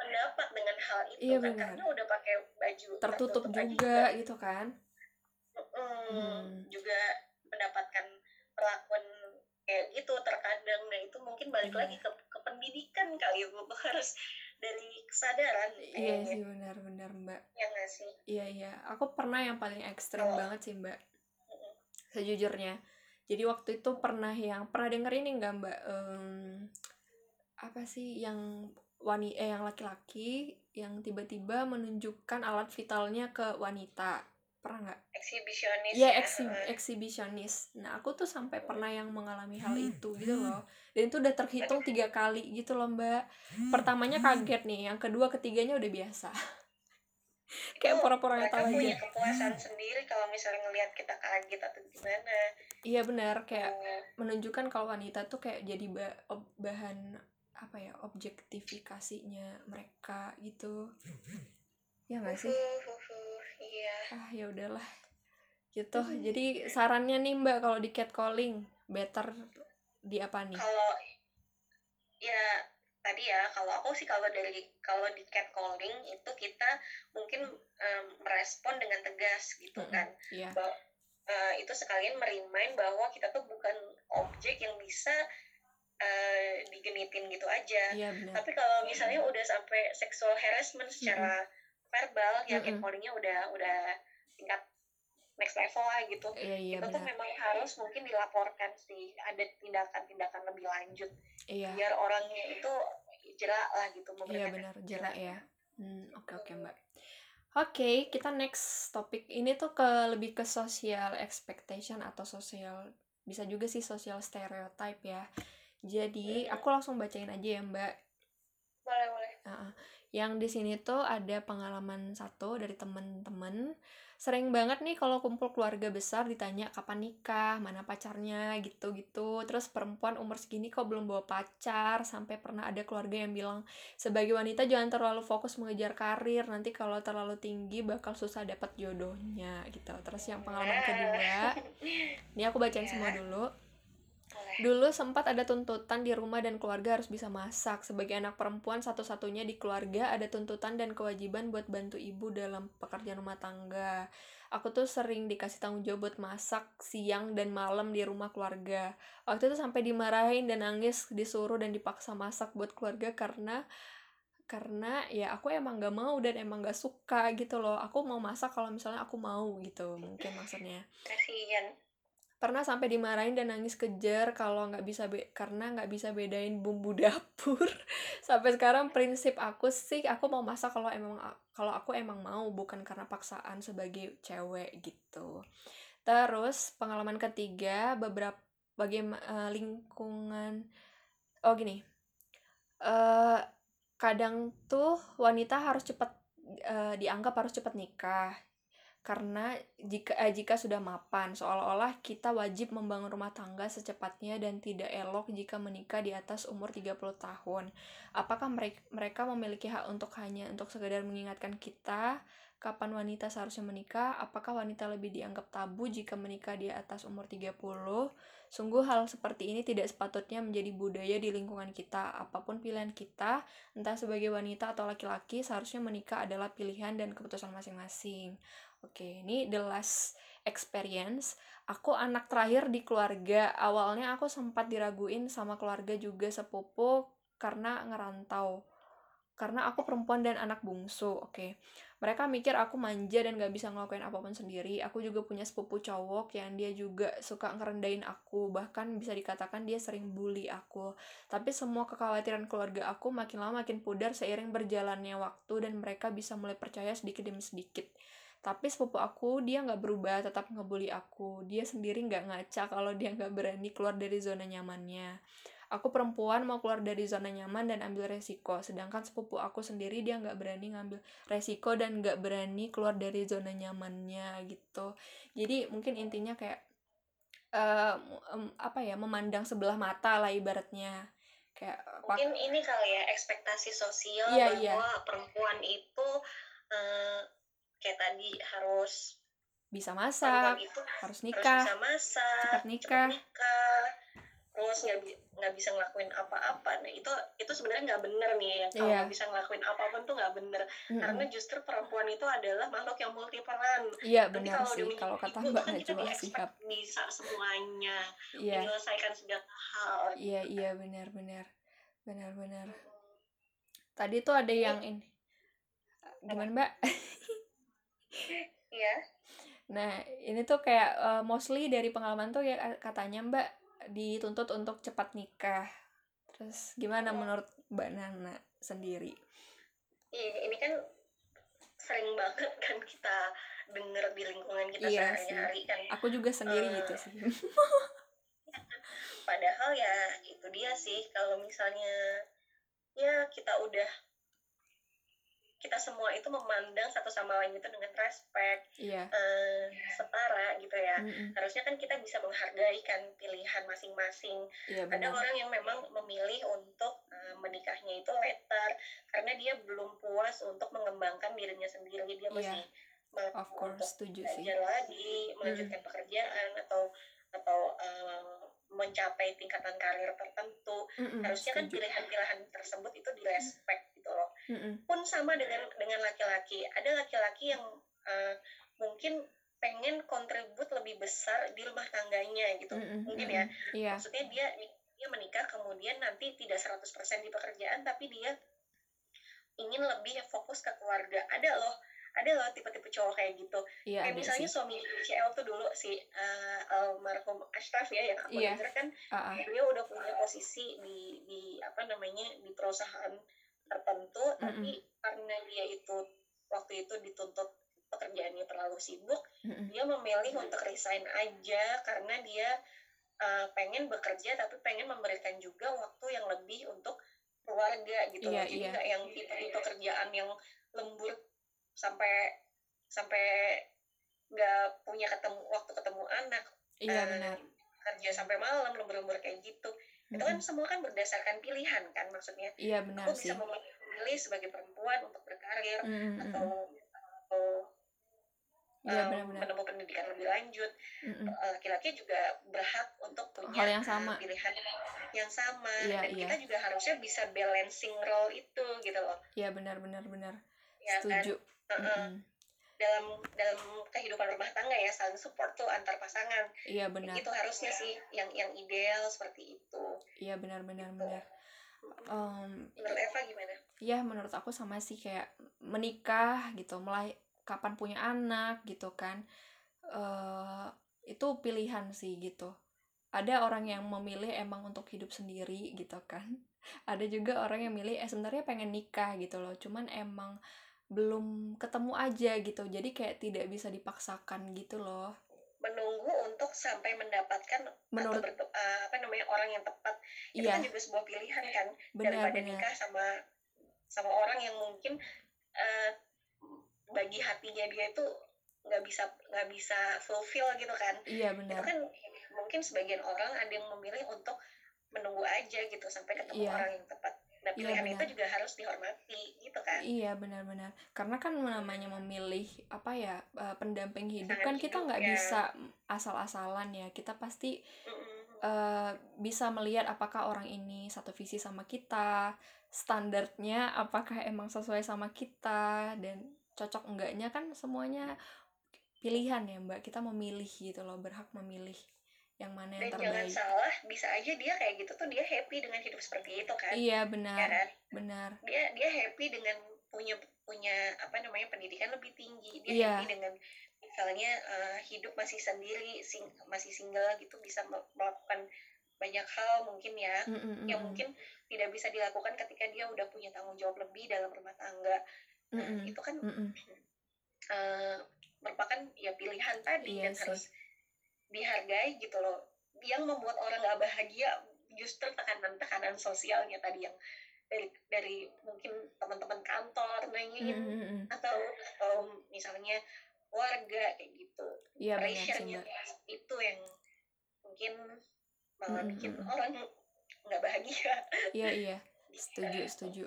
pendapat dengan hal itu Iya, kan? karena udah pakai baju tertutup aja juga gitu kan? Mm, Hmm. juga mendapatkan perlakuan kayak gitu terkadang. Nah itu mungkin balik Iya. lagi ke pendidikan kali bu *laughs* harus dari kesadaran. Iya kayaknya. sih benar-benar mbak. Ya nggak sih? Iya iya. Aku pernah yang paling ekstrim Oh. banget sih mbak. Sejujurnya. Jadi waktu itu pernah yang pernah denger ini nggak mbak? Em, apa sih yang wani eh yang laki-laki yang tiba-tiba menunjukkan alat vitalnya ke wanita pernah nggak eksibisionis Iya ya eksi Heeh. eksibisionis. Nah aku tuh sampai pernah yang mengalami hal itu gitu loh. Dan itu udah terhitung tiga kali gitu loh mbak. Pertamanya kaget nih, yang kedua ketiganya udah biasa. *laughs* Kayak pura-pura nggak mereka tahu punya aja. kepuasan sendiri kalau misalnya ngelihat kita kaget atau gimana Iya benar, kayak Hmm. menunjukkan kalau wanita tuh kayak jadi bahan apa ya objektifikasinya mereka gitu ya nggak sih iya. Ah ya udahlah. Gitu. Jadi sarannya nih mbak kalau di catcalling better di apa nih? Kalau ya tadi ya kalau aku sih kalau dari kalau di catcalling itu kita mungkin um, merespon dengan tegas gitu kan. Iya. Ba- uh, itu sekalian merimain bahwa kita tuh bukan objek yang bisa uh, digenitin gitu aja. Benar. Tapi kalau misalnya udah sampai sexual harassment secara verbal ya Mm-mm. catcallingnya udah udah tingkat next level lah gitu. Iya iya itu tuh memang harus mungkin dilaporkan sih. Ada tindakan-tindakan lebih lanjut. Iya. Biar orangnya itu jerak lah gitu iya benar. Jerak ya. Hmm oke oke mbak. Oke kita next topik ini tuh ke lebih ke social expectation atau social bisa juga sih social stereotype ya. Jadi aku langsung bacain aja ya mbak. Boleh boleh. Heeh. Yang di sini tuh ada pengalaman satu dari temen-temen sering banget nih kalau kumpul keluarga besar ditanya kapan nikah, mana pacarnya, gitu-gitu. Terus perempuan umur segini kok belum bawa pacar, sampai pernah ada keluarga yang bilang, sebagai wanita jangan terlalu fokus mengejar karir, nanti kalau terlalu tinggi bakal susah dapat jodohnya, gitu. Terus yang pengalaman kedua, *laughs* ini aku bacain semua dulu. Boleh Dulu sempat ada tuntutan di rumah dan keluarga harus bisa masak. Sebagai anak perempuan satu-satunya di keluarga ada tuntutan dan kewajiban buat bantu ibu dalam pekerjaan rumah tangga. Aku tuh sering dikasih tanggung jawab buat masak siang dan malam di rumah keluarga. Waktu itu sampai dimarahin dan nangis, disuruh dan dipaksa masak buat keluarga karena karena ya aku emang gak mau dan emang gak suka gitu loh. Aku mau masak kalau misalnya aku mau gitu mungkin maksudnya kasihan pernah sampai dimarahin dan nangis kejar kalau nggak bisa be karena nggak bisa bedain bumbu *laughs* dapur. Sampai sekarang prinsip aku sih aku mau masak kalau emang kalau aku emang mau bukan karena paksaan sebagai cewek gitu. Terus pengalaman ketiga beberapa bagaimana lingkungan oh gini eh kadang tuh wanita harus cepat eh, dianggap harus cepat nikah karena jika eh, jika sudah mapan seolah-olah kita wajib membangun rumah tangga secepatnya dan tidak elok jika menikah di atas umur 30 tahun. Apakah mereka mereka memiliki hak untuk hanya untuk sekedar mengingatkan kita kapan wanita seharusnya menikah? Apakah wanita lebih dianggap tabu jika menikah di atas umur 30? Sungguh hal seperti ini tidak sepatutnya menjadi budaya di lingkungan kita. Apa pun pilihan kita, entah sebagai wanita atau laki-laki, seharusnya menikah adalah pilihan dan keputusan masing-masing. Oke, ini the last experience. Aku anak terakhir di keluarga. Awalnya aku sempat diraguin sama keluarga juga sepupu karena ngerantau. Karena aku perempuan dan anak bungsu. Oke. Mereka mikir aku manja dan gak bisa ngelakuin apa pun sendiri. Aku juga punya sepupu cowok yang dia juga suka ngerendahin aku. Bahkan bisa dikatakan dia sering bully aku. Tapi semua kekhawatiran keluarga aku makin lama makin pudar seiring berjalannya waktu dan mereka bisa mulai percaya sedikit demi sedikit tapi sepupu aku dia nggak berubah tetap ngebully aku dia sendiri nggak ngaca kalau dia nggak berani keluar dari zona nyamannya aku perempuan mau keluar dari zona nyaman dan ambil resiko sedangkan sepupu aku sendiri dia nggak berani ngambil resiko dan nggak berani keluar dari zona nyamannya gitu jadi mungkin intinya kayak eh, em, apa ya memandang sebelah mata lah ibaratnya kayak apa mungkin ini kali ya ekspektasi sosial Iya, bahwa iya. perempuan itu eh, kayak tadi harus bisa masak itu harus harus nikah bisa masak cepat nikah. nikah, terus nggak bi- nggak bisa ngelakuin apa-apa nah itu itu sebenarnya nggak bener nih ya kalau Iya. nggak bisa ngelakuin apa pun tuh nggak bener Mm-mm. karena justru perempuan itu adalah makhluk yang multiperan iya Nanti benar kalau sih kalau kata mbak kan kita bisa semuanya iya menyelesaikan segala hal Iya, iya benar benar. Benar benar. Tadi tuh ada yang ini. Gimana, Mbak? Iya. Nah, ini tuh kayak eh, mostly dari pengalaman tuh ya katanya Mbak dituntut untuk cepat nikah. Terus gimana menurut Mbak Nana sendiri? Iya, ini kan sering banget kan kita denger di lingkungan kita Iya sehari-hari kan. Aku juga sendiri Eh, gitu sih. Padahal ya itu dia sih kalau misalnya ya kita udah kita semua itu memandang satu sama lain itu dengan respect, yeah. uh, setara gitu ya. Mm -hmm. Harusnya kan kita bisa menghargai kan pilihan masing-masing. Yeah. Ada orang yang memang memilih untuk uh, menikahnya itu later karena dia belum puas untuk mengembangkan dirinya sendiri, dia masih yeah. of course, untuk belajar lagi, melanjutkan mm. pekerjaan atau atau uh, mencapai tingkatan karir tertentu. Mm-mm, harusnya kan pilihan-pilihan tersebut itu direspek gitu loh. Mm-mm. pun sama dengan dengan laki-laki. Ada laki-laki yang eh, mungkin pengen kontribut lebih besar di rumah tangganya gitu. Mm-mm, mungkin ya. Iya. Maksudnya dia dia menikah kemudian nanti tidak 100% di pekerjaan tapi dia ingin lebih fokus ke keluarga. Ada loh ada loh tipe-tipe cowok kayak gitu iya kayak misalnya sih suami CL tuh dulu si uh, almarhum Ashraf ya yang aku dengar kan ah. beliau udah punya posisi di di apa namanya di perusahaan tertentu tapi karena dia itu waktu itu dituntut pekerjaannya terlalu sibuk Mm-mm. dia memilih untuk resign aja karena dia uh, pengen bekerja tapi pengen memberikan juga waktu yang lebih untuk keluarga gitu Iya, loh. jadi iya. nggak yang tipe-tipe kerjaan yang lembur sampai sampai nggak punya ketemu waktu ketemu anak iya eh, benar. kerja sampai malam lembur-lembur kayak gitu. Itu kan semua kan berdasarkan pilihan kan maksudnya. Iya benar aku sih. bisa memilih sebagai perempuan untuk berkarir Mm-mm, atau mm-mm. atau iya um, benar-benar. menempuh pendidikan lebih lanjut. Mm-mm. Uh, laki-laki juga berhak untuk punya Hal yang sama. pilihan yang sama. Iya, dan iya. kita juga harusnya bisa balancing role itu gitu loh. Iya benar-benar benar ya kan dalam dalam kehidupan rumah tangga ya saling support tuh antar pasangan. Iya benar. Itu harusnya sih yang yang ideal seperti itu. Iya benar-benar Gitu. benar. Em, menurut Eva gimana? ya menurut aku sama sih kayak menikah gitu mulai kapan punya anak gitu kan. Eh itu pilihan sih gitu. Ada orang yang memilih emang untuk hidup sendiri gitu kan. *laughs* Ada juga orang yang milih eh sebenarnya pengen nikah gitu loh. Cuman emang belum ketemu aja gitu. Jadi kayak tidak bisa dipaksakan gitu loh. Menunggu untuk sampai mendapatkan menurut atau uh, apa namanya orang yang tepat. Itu iya. kan juga sebuah pilihan kan benar daripada benar. nikah sama sama orang yang mungkin uh, bagi hatinya dia itu nggak bisa nggak bisa fulfill gitu kan. Iya itu benar kan mungkin sebagian orang ada yang memilih untuk menunggu aja gitu sampai ketemu Iya. orang yang tepat nah Iya, pilihan benar. itu juga harus dihormati gitu kan Iya benar-benar karena kan namanya memilih apa ya eh, pendamping hidup Pasangan kan kita hidup, nggak ya. bisa asal-asalan ya kita pasti Mm-mm. eh, bisa melihat apakah orang ini satu visi sama kita standarnya apakah emang sesuai sama kita dan cocok enggaknya kan semuanya pilihan ya mbak kita memilih gitu loh berhak memilih yang mana yang dan jangan salah bisa aja dia kayak gitu tuh dia happy dengan hidup seperti itu kan. Iya ya benar kan? Benar. Dia dia happy dengan punya punya apa namanya pendidikan lebih tinggi. Dia Iya. happy dengan misalnya eh, hidup masih sendiri sing, masih single gitu bisa me- melakukan banyak hal mungkin ya. Mm, mm, yang mm, mungkin tidak bisa dilakukan ketika dia udah punya tanggung jawab lebih dalam rumah tangga. Mm, Nah, mm, itu kan mm, mm. eh, merupakan ya pilihan tadi Iya dan sih. harus dihargai gitu loh. Yang membuat orang nggak bahagia justru tekanan-tekanan sosialnya tadi yang dari dari mungkin teman-teman kantor nanyain mm, mm, mm. atau atau misalnya warga kayak gitu. Iya sih pressure-nya itu yang mungkin malah Mm, bikin mm, mm. orang nggak bahagia. Iya iya. *laughs* Setuju setuju.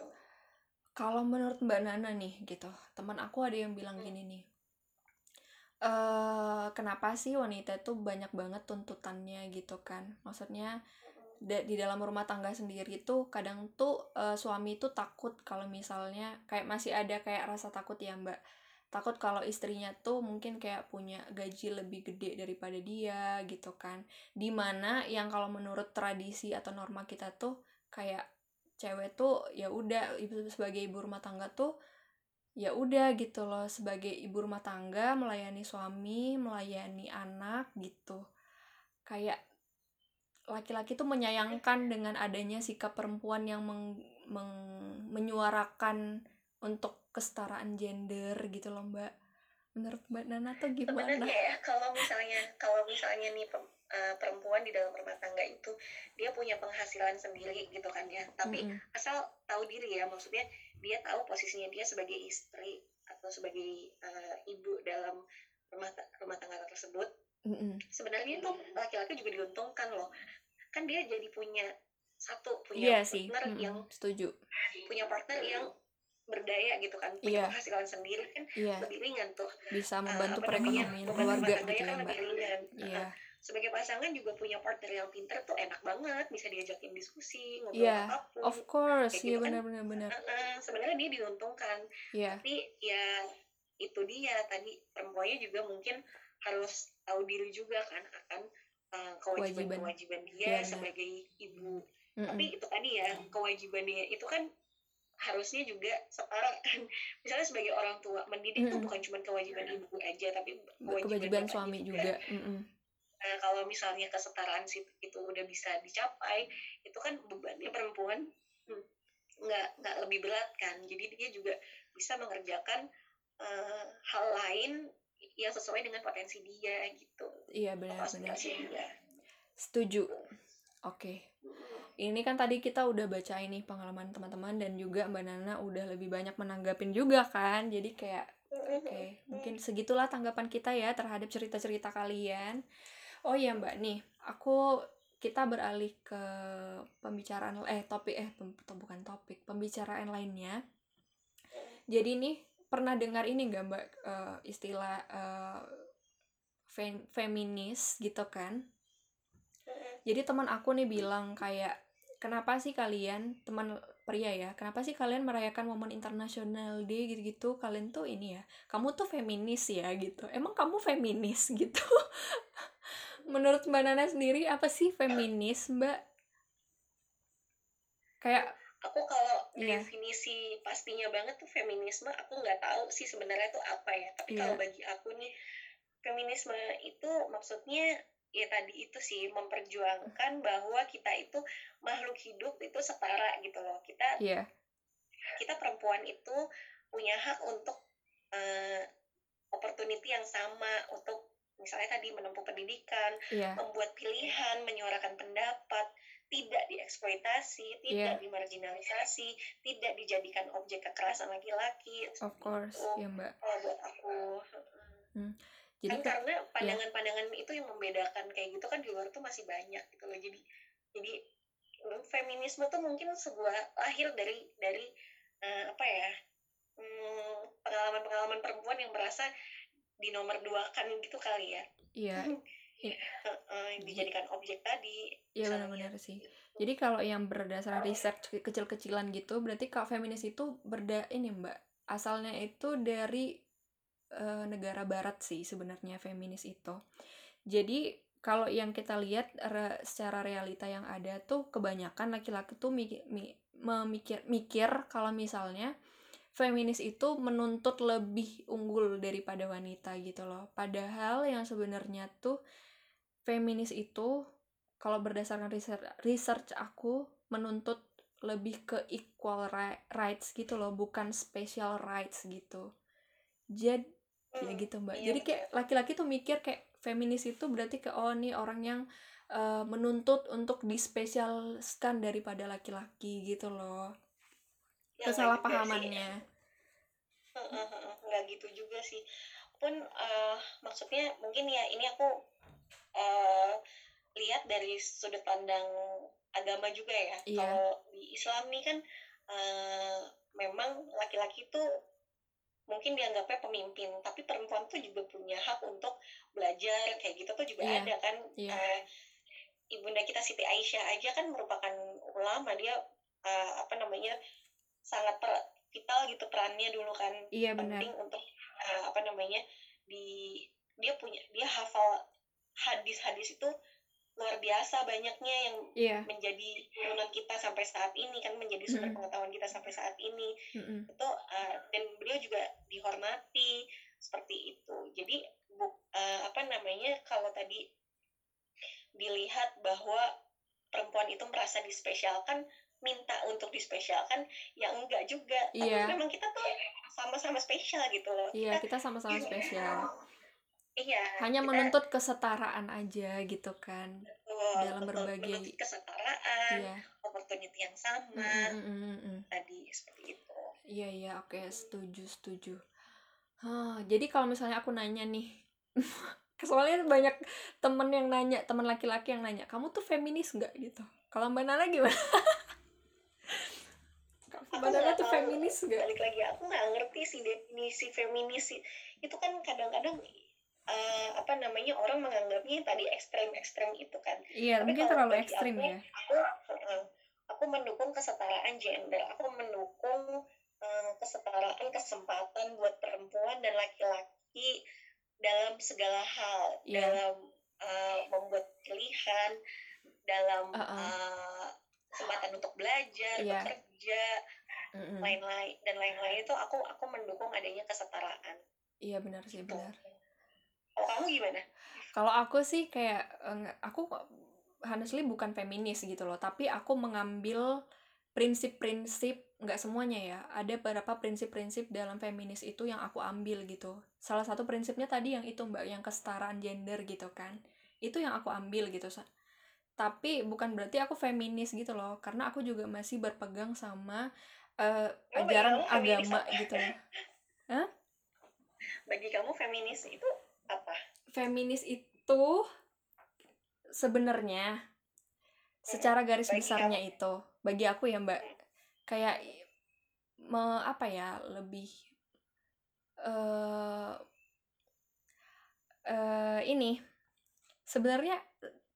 Kalau menurut Mbak Nana nih gitu teman aku ada yang bilang gini nih eh kenapa sih wanita itu banyak banget tuntutannya gitu kan? Maksudnya di dalam rumah tangga sendiri tuh kadang tuh eh, suami tuh takut kalau misalnya kayak masih ada kayak rasa takut ya Mbak. Takut kalau istrinya tuh mungkin kayak punya gaji lebih gede daripada dia gitu kan. Di mana yang kalau menurut tradisi atau norma kita tuh kayak cewek tuh ya udah sebagai ibu rumah tangga tuh ya udah gitu loh sebagai ibu rumah tangga melayani suami melayani anak gitu. Kayak laki-laki tuh menyayangkan dengan adanya sikap perempuan yang meng- meng- menyuarakan untuk kesetaraan gender gitu loh mbak. Menurut mbak Nana tuh gimana? Sebenarnya ya kalau misalnya kalau misalnya nih eh, perempuan di dalam rumah tangga itu dia punya penghasilan sendiri gitu kan ya. Tapi Mm-mm. asal tahu diri ya maksudnya dia tahu posisinya dia sebagai istri atau sebagai eh, ibu dalam rumah ta- rumah tangga tersebut Mm-mm. sebenarnya itu laki-laki juga diuntungkan loh kan dia jadi punya satu iya punya sih partner Mm-mm. yang setuju punya partner yang berdaya gitu kan punya yeah. penghasilan sendiri kan yeah. lebih ringan tuh bisa membantu uh, perekonomian keluarga gitu ya kan mbak lebih ringan yeah. Sebagai pasangan juga punya partner yang pinter tuh enak banget bisa diajakin diskusi ngobrol yeah. apa pun of course iya gitu benar benar benar uh, uh, sebenarnya dia diuntungkan yeah. tapi ya itu dia tadi perempuannya juga mungkin harus tahu diri juga kan akan uh, kewajiban-kewajiban dia yeah, sebagai ibu mm -mm. tapi itu tadi ya kewajibannya itu kan harusnya juga setara *laughs* kan misalnya sebagai orang tua mendidik mm -hmm. bukan cuma kewajiban ibu aja tapi kewajiban, kewajiban suami juga, juga. Mm. Nah kalau misalnya kesetaraan itu udah bisa dicapai itu kan bebannya perempuan hmm, nggak nggak lebih berat kan. Jadi dia juga bisa mengerjakan uh, hal lain yang sesuai dengan potensi dia gitu. Iya benar-benar setuju. Oke. Okay ini kan tadi kita udah baca ini pengalaman teman-teman dan juga Mbak Nana udah lebih banyak menanggapin juga kan. Jadi kayak oke, okay, mungkin segitulah tanggapan kita ya terhadap cerita-cerita kalian. Oh iya Mbak. Nih, aku kita beralih ke pembicaraan eh topik eh bukan topik, pembicaraan lainnya. Jadi nih pernah dengar ini nggak Mbak uh, istilah uh, fem, feminis gitu kan? Jadi teman aku nih bilang kayak kenapa sih kalian teman pria ya kenapa sih kalian merayakan momen internasional day gitu-gitu? Kalian tuh ini ya kamu tuh feminis ya gitu. Emang kamu feminis? *laughs* gitu menurut mbak Nana sendiri apa sih feminis mbak kayak aku kalau yeah. definisi pastinya banget tuh feminisme aku nggak tahu sih sebenarnya tuh apa ya tapi yeah. kalau bagi aku nih feminisme itu maksudnya ya tadi itu sih memperjuangkan bahwa kita itu makhluk hidup itu setara gitu loh kita yeah. kita perempuan itu punya hak untuk uh, opportunity yang sama untuk misalnya tadi menempuh pendidikan yeah. membuat pilihan menyuarakan pendapat tidak dieksploitasi tidak yeah. dimarginalisasi tidak dijadikan objek kekerasan laki-laki of course ya mbak kalau buat aku hmm jadi kan karena pandangan-pandangan ya. itu yang membedakan kayak gitu kan di luar tuh masih banyak gitu loh jadi jadi feminisme tuh mungkin sebuah lahir dari dari uh, apa ya hmm, pengalaman-pengalaman perempuan yang merasa di nomor dua kan gitu kali ya iya *laughs* yeah. uh, dijadikan objek tadi iya benar-benar sih jadi kalau yang berdasarkan riset kecil-kecilan gitu berarti kalau feminis itu berda ini mbak asalnya itu dari uh, negara barat sih sebenarnya feminis itu. Jadi kalau yang kita lihat re, secara realita yang ada tuh kebanyakan laki-laki tuh mikir, memikir mikir kalau misalnya feminis itu menuntut lebih unggul daripada wanita gitu loh. Padahal yang sebenarnya tuh feminis itu kalau berdasarkan research, research aku menuntut lebih ke equal rights gitu loh, bukan special rights gitu. Jadi kayak gitu mbak iya, jadi kayak laki-laki tuh mikir kayak feminis itu berarti ke oh nih orang yang uh, menuntut untuk dispesialkan daripada laki-laki gitu loh ya, kesalahpahamannya nggak gitu juga sih pun uh, maksudnya mungkin ya ini aku uh, lihat dari sudut pandang agama juga ya iya. kalau di Islam nih kan uh, memang laki-laki tuh mungkin dianggapnya pemimpin tapi perempuan tuh juga punya hak untuk belajar kayak gitu tuh juga yeah. ada kan yeah. uh, ibunda kita Siti Aisyah aja kan merupakan ulama dia uh, apa namanya sangat per, vital gitu perannya dulu kan yeah, penting benar. untuk uh, apa namanya di dia punya dia hafal hadis-hadis itu luar biasa banyaknya yang yeah. menjadi turunan kita sampai saat ini kan menjadi sumber mm -hmm. pengetahuan kita sampai saat ini mm -hmm. itu uh, dan beliau juga dihormati seperti itu jadi bu, uh, apa namanya kalau tadi dilihat bahwa perempuan itu merasa dispesialkan minta untuk dispesialkan ya enggak juga yeah. tapi memang kita tuh sama-sama spesial gitu loh iya yeah, kita sama-sama spesial Iya. Hanya kita, menuntut kesetaraan aja gitu kan. Betul, dalam berbagai kesetaraan, iya. opportunity yang sama. Mm, mm, mm, mm. Tadi seperti itu. Iya iya oke okay, setuju setuju. Huh, jadi kalau misalnya aku nanya nih, *laughs* soalnya banyak temen yang nanya, teman laki-laki yang nanya, kamu tuh feminis nggak gitu? Kalau mbak Nana gimana? *laughs* Nana tuh feminis gak? balik lagi aku nggak ngerti sih definisi feminis itu kan kadang-kadang uh, apa namanya orang menganggapnya tadi ekstrem-ekstrem itu kan iya mungkin terlalu ekstrem ya aku aku mendukung kesetaraan gender aku mendukung uh, kesetaraan kesempatan buat perempuan dan laki-laki dalam segala hal yeah. dalam uh, membuat pilihan dalam uh -uh. Uh, kesempatan untuk belajar yeah. bekerja lain-lain dan lain-lain itu aku aku mendukung adanya kesetaraan. Iya benar sih gitu. benar. Kalau kamu gimana? Kalau aku sih kayak aku honestly bukan feminis gitu loh tapi aku mengambil prinsip-prinsip nggak semuanya ya ada beberapa prinsip-prinsip dalam feminis itu yang aku ambil gitu. Salah satu prinsipnya tadi yang itu mbak yang kesetaraan gender gitu kan itu yang aku ambil gitu tapi bukan berarti aku feminis gitu loh karena aku juga masih berpegang sama uh, ajaran agama gitu loh *laughs* Hah? bagi kamu feminis itu apa? Feminis itu sebenarnya secara garis bagi besarnya kamu. itu. Bagi aku ya mbak. Kayak me, apa ya lebih uh, uh, ini. Sebenarnya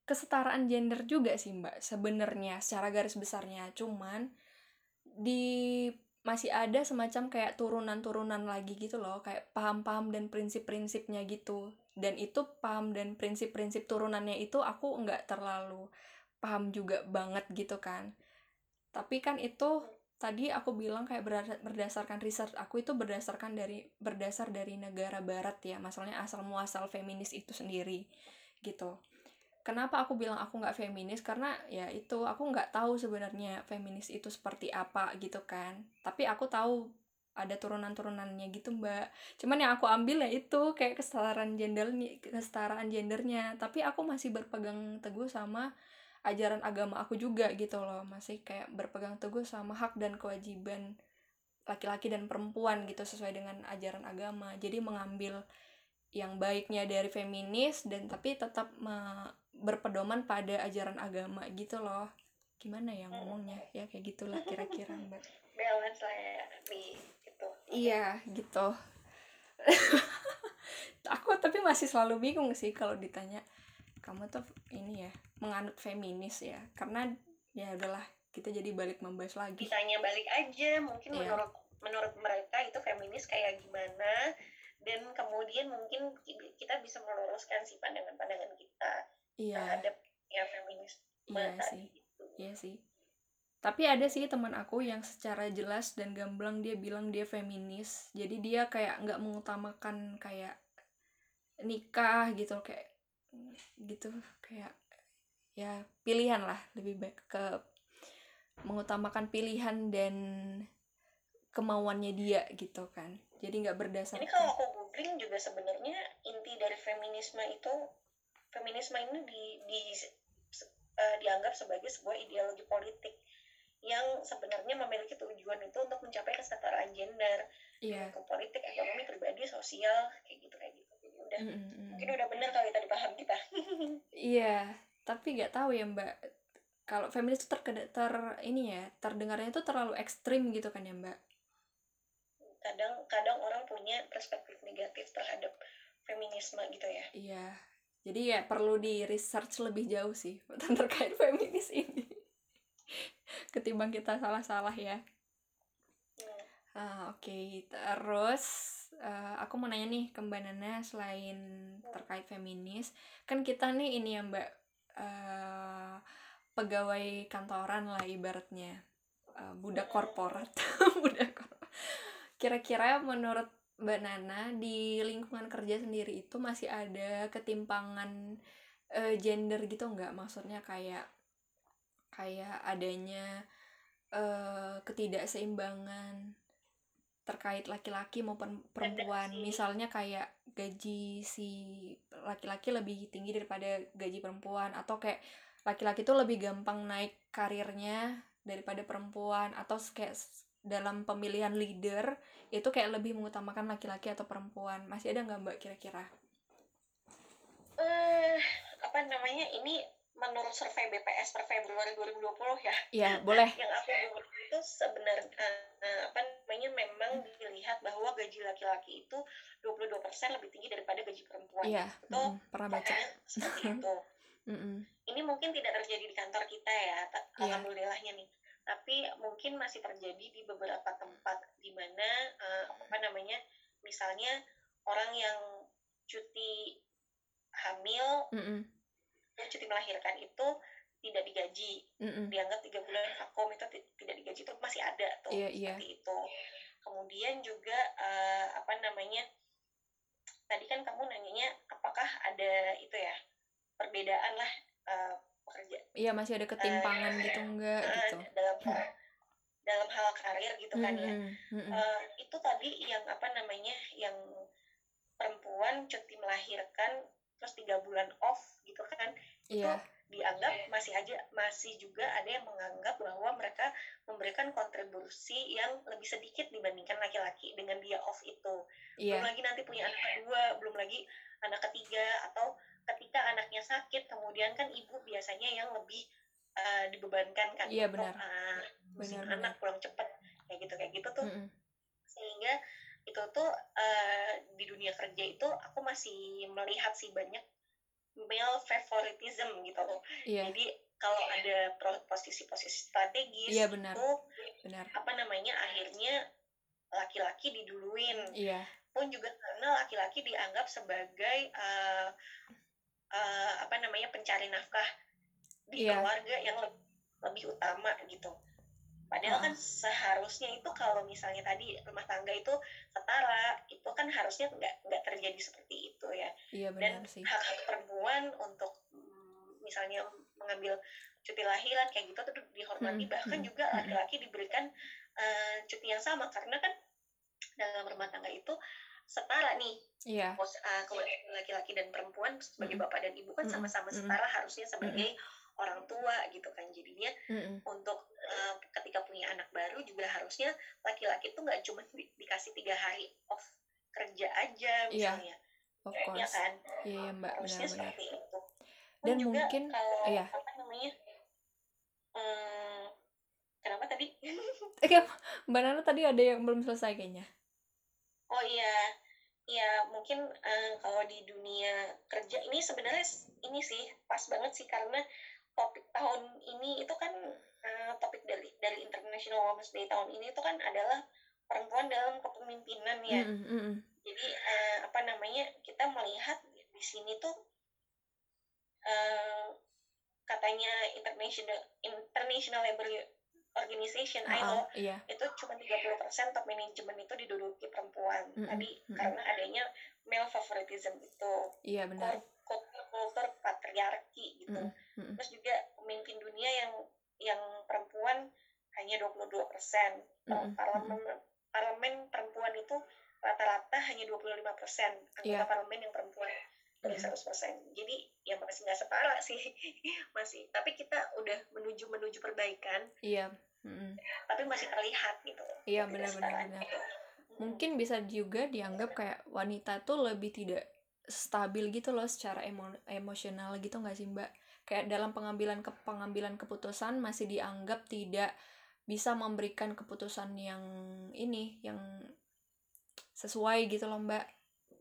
kesetaraan gender juga sih mbak sebenarnya secara garis besarnya. Cuman di masih ada semacam kayak turunan-turunan lagi gitu loh kayak paham-paham dan prinsip-prinsipnya gitu. Dan itu paham dan prinsip-prinsip turunannya itu aku nggak terlalu paham juga banget gitu kan. Tapi kan itu tadi aku bilang kayak berdasarkan riset aku itu berdasarkan dari berdasar dari negara barat ya. Masalahnya asal muasal feminis itu sendiri gitu kenapa aku bilang aku nggak feminis? Karena ya itu aku nggak tahu sebenarnya feminis itu seperti apa gitu kan. Tapi aku tahu ada turunan-turunannya gitu mbak. Cuman yang aku ambil ya itu kayak kesetaraan gender kesetaraan gendernya. Tapi aku masih berpegang teguh sama ajaran agama aku juga gitu loh. Masih kayak berpegang teguh sama hak dan kewajiban laki-laki dan perempuan gitu sesuai dengan ajaran agama. Jadi mengambil yang baiknya dari feminis dan tapi tetap me berpedoman pada ajaran agama gitu loh. Gimana ya ngomongnya? Ya kayak gitulah kira-kira *laughs* mbak. Balance lah ya di gitu. Iya gitu. *laughs* Aku tapi masih selalu bingung sih kalau ditanya kamu tuh ini ya menganut feminis ya? Karena ya udahlah kita jadi balik membahas lagi. Ditanya balik aja mungkin yeah. menurut menurut mereka itu feminis kayak gimana? Dan kemudian mungkin kita bisa meluruskan sih pandangan-pandangan kita iya. terhadap ya feminis iya sih gitu. iya sih tapi ada sih teman aku yang secara jelas dan gamblang dia bilang dia feminis jadi dia kayak nggak mengutamakan kayak nikah gitu kayak gitu kayak ya pilihan lah lebih baik ke mengutamakan pilihan dan kemauannya dia gitu kan jadi nggak berdasarkan ini kalau aku googling juga sebenarnya inti dari feminisme itu feminisme ini di, di uh, dianggap sebagai sebuah ideologi politik yang sebenarnya memiliki tujuan itu untuk mencapai kesetaraan gender, yeah. ke politik, ekonomi, pribadi, sosial, kayak gitu kayak gitu. Jadi udah mm -hmm. mungkin udah benar kalau kita dipaham *laughs* kita. Iya, yeah, tapi nggak tahu ya Mbak. Kalau feminis itu ter, ter ini ya terdengarnya itu terlalu ekstrim gitu kan ya Mbak? Kadang kadang orang punya perspektif negatif terhadap feminisme gitu ya. Iya, jadi ya perlu di research lebih jauh sih *laughs* terkait feminis ini. Ketimbang kita salah-salah ya. Uh, oke. Okay. terus uh, aku mau nanya nih ke mbak Nana selain terkait feminis. Kan kita nih ini ya mbak uh, pegawai kantoran lah ibaratnya. Uh, budak korporat. *laughs* Budak kira-kira menurut Mbak Nana di lingkungan kerja sendiri itu masih ada ketimpangan uh, gender gitu nggak? Maksudnya kayak kayak adanya uh, ketidakseimbangan terkait laki-laki maupun perempuan. Misalnya kayak gaji si laki-laki lebih tinggi daripada gaji perempuan atau kayak laki-laki tuh lebih gampang naik karirnya daripada perempuan atau kayak dalam pemilihan leader itu kayak lebih mengutamakan laki-laki atau perempuan masih ada nggak mbak kira-kira? Uh, apa namanya ini menurut survei BPS per Februari 2020 ya? Iya boleh. Yang aku itu sebenarnya uh, apa namanya memang dilihat bahwa gaji laki-laki itu 22% lebih tinggi daripada gaji perempuan. Iya, Itu mm, pernah baca. seperti itu. *laughs* Mm-mm. Ini mungkin tidak terjadi di kantor kita ya, Iya. alhamdulillahnya nih. Tapi mungkin masih terjadi di beberapa tempat di mana eh, apa namanya, misalnya orang yang cuti hamil, Mm-mm. cuti melahirkan itu tidak digaji, Mm-mm. dianggap tiga bulan vakum itu ti- tidak digaji itu masih ada tuh Iya, iya. seperti itu. Kemudian juga eh, apa namanya, tadi kan kamu nanyanya apakah ada itu ya perbedaan lah eh, pekerja Iya, masih ada ketimpangan gitu enggak eh, gitu. dalam dalam hal karir gitu kan ya. Mm-mm. Eh, itu tadi yang apa namanya yang perempuan cuti melahirkan terus tiga bulan off gitu kan Iya, dianggap masih aja masih juga ada yang menganggap bahwa mereka memberikan kontribusi yang lebih sedikit dibandingkan laki-laki dengan dia off itu. Iya, belum lagi nanti punya anak kedua belum lagi anak ketiga atau ketika anaknya sakit kemudian kan ibu biasanya yang lebih eh, dibebankan kan Iya, untuk benar. ngurusin Benar, anak pulang cepet kayak gitu kayak gitu tuh. Mm-mm. sehingga itu tuh eh, di dunia kerja itu aku masih melihat sih banyak male favoritism gitu loh Iya, jadi kalau ada posisi-posisi strategis Iya, benar. itu benar. apa namanya akhirnya laki-laki diduluin Iya, pun juga karena laki-laki dianggap sebagai eh, eh, apa namanya pencari nafkah di Iya. keluarga yang lebih, lebih utama gitu. Padahal Ah. kan seharusnya itu kalau misalnya tadi rumah tangga itu setara, itu kan harusnya nggak nggak terjadi seperti itu ya. iya Dan sih. hak-hak perempuan untuk mm, misalnya mengambil cuti lahiran kayak gitu tuh dihormati Mm, bahkan mm, juga mm. laki-laki diberikan eh, cuti yang sama karena kan dalam rumah tangga itu setara nih Iya, pos- uh, laki-laki dan perempuan sebagai Mm-mm. bapak dan ibu kan Mm-mm. sama-sama setara harusnya sebagai orang tua gitu kan. Jadinya Mm-mm. untuk uh, ketika punya anak baru juga harusnya laki-laki tuh nggak cuma di- dikasih tiga hari off kerja aja Iya, misalnya. of ya kan? Iya, iya, Mbak, harusnya seperti itu. Dan juga mungkin, kalau iya. apa namanya hmm, kenapa tadi? *laughs* Kayak Mbak Nana tadi ada yang belum selesai kayaknya. Oh iya, iya mungkin eh, kalau di dunia kerja ini sebenarnya ini sih pas banget sih karena topik tahun ini itu kan eh, topik dari dari International Women's Day tahun ini itu kan adalah perempuan dalam kepemimpinan ya. Mm-mm, mm-mm. Jadi eh, apa namanya kita melihat di, sini tuh eh, katanya International International Labor Organization Ah, ILO iya, itu cuma 30% top manajemen itu diduduki perempuan Mm-mm, tadi mm-mm. karena adanya male favoritism itu iya benar. kultur kultur patriarki gitu Mm-mm, mm-mm. terus juga pemimpin dunia yang yang perempuan hanya 22% Mm-mm, parlemen parlemen perempuan itu rata-rata hanya 25% anggota Iya. parlemen yang perempuan dari Mm-mm. 100% jadi ya masih nggak setara sih *laughs* masih tapi kita udah menuju menuju perbaikan Iya, mm-mm. tapi masih terlihat gitu Iya, benar-benar, benar. itu. Mungkin bisa juga dianggap kayak wanita tuh lebih tidak stabil gitu loh secara emo- emosional gitu nggak sih Mbak? Kayak dalam pengambilan ke pengambilan keputusan masih dianggap tidak bisa memberikan keputusan yang ini yang sesuai gitu loh Mbak.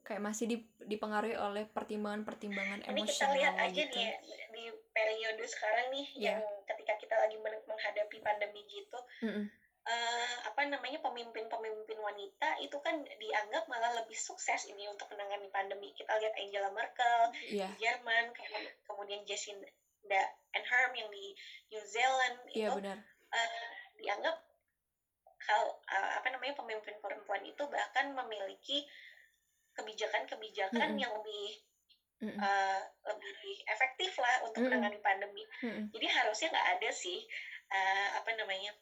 Kayak masih di- dipengaruhi oleh pertimbangan-pertimbangan ini kita emosional lihat aja gitu. nih ya di periode sekarang nih Iya. yang ketika kita lagi men- menghadapi pandemi gitu Mm-mm. eh, apa namanya pemimpin-pemimpin wanita itu kan dianggap malah lebih sukses ini untuk menangani pandemi kita lihat Angela Merkel Iya, di Jerman kemudian, Jacinda Ardern yang di New Zealand iya itu benar. eh, dianggap hal eh, apa namanya pemimpin perempuan itu bahkan memiliki kebijakan-kebijakan Mm-mm. yang lebih Mm-mm. eh, lebih efektif lah untuk Mm-mm. menangani pandemi. Mm-mm. Jadi harusnya nggak ada sih eh, apa namanya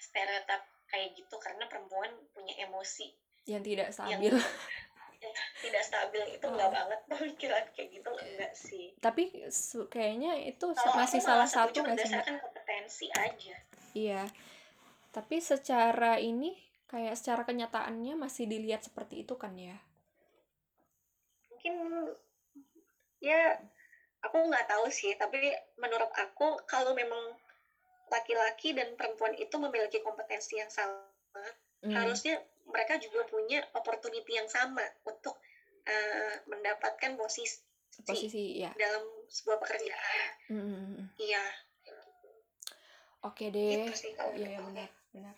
stereotip kayak gitu karena perempuan punya emosi Yang tidak stabil. *laughs* yang tidak stabil itu Oh. nggak banget pemikiran kayak gitu enggak sih. Tapi kayaknya itu Kalau masih salah satu nggak sih kompetensi aja. Iya, tapi secara ini kayak secara kenyataannya masih dilihat seperti itu kan ya? Mungkin ya aku nggak tahu sih, tapi menurut aku kalau memang laki-laki dan perempuan itu memiliki kompetensi yang sama mm. harusnya mereka juga punya opportunity yang sama untuk uh, mendapatkan posisi posisi ya dalam sebuah pekerjaan. Mm. iya. Oke deh. Iya ya, benar benar.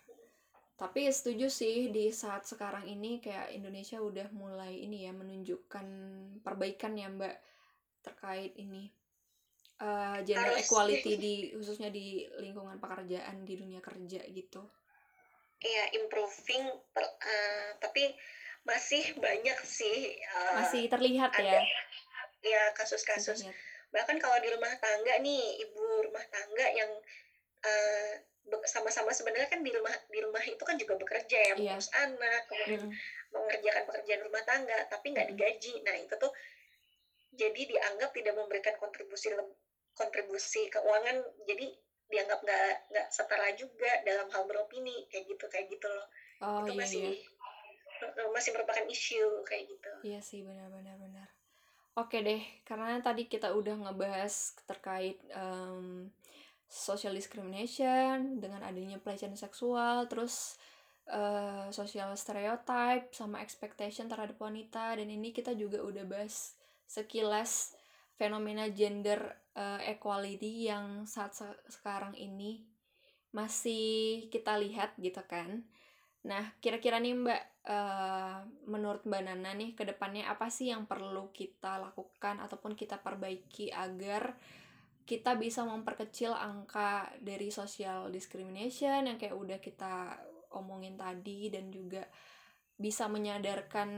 Tapi setuju sih di saat sekarang ini kayak Indonesia udah mulai ini ya menunjukkan perbaikan ya mbak terkait ini uh, gender Harus. equality di khususnya di lingkungan pekerjaan di dunia kerja gitu iya improving per, uh, tapi masih banyak sih uh, masih terlihat ada, ya ya kasus-kasus bahkan kalau di rumah tangga nih ibu rumah tangga yang uh, sama-sama sebenarnya kan di rumah di rumah itu kan juga bekerja ya iya. mengurus anak kemudian mm. mengerjakan pekerjaan rumah tangga tapi nggak digaji nah itu tuh jadi dianggap tidak memberikan kontribusi kontribusi keuangan jadi dianggap nggak nggak setara juga dalam hal beropini kayak gitu kayak gitu loh. Oh, itu iya, masih iya. masih merupakan isu kayak gitu. Iya sih benar-benar benar oke deh karena tadi kita udah ngebahas terkait um, social discrimination dengan adanya pelecehan seksual terus uh, social stereotype sama expectation terhadap wanita dan ini kita juga udah bahas sekilas fenomena gender uh, equality yang saat se sekarang ini masih kita lihat gitu kan. Nah kira-kira nih mbak uh, menurut mbak Nana nih ke depannya apa sih yang perlu kita lakukan ataupun kita perbaiki agar kita bisa memperkecil angka dari social discrimination yang kayak udah kita omongin tadi dan juga bisa menyadarkan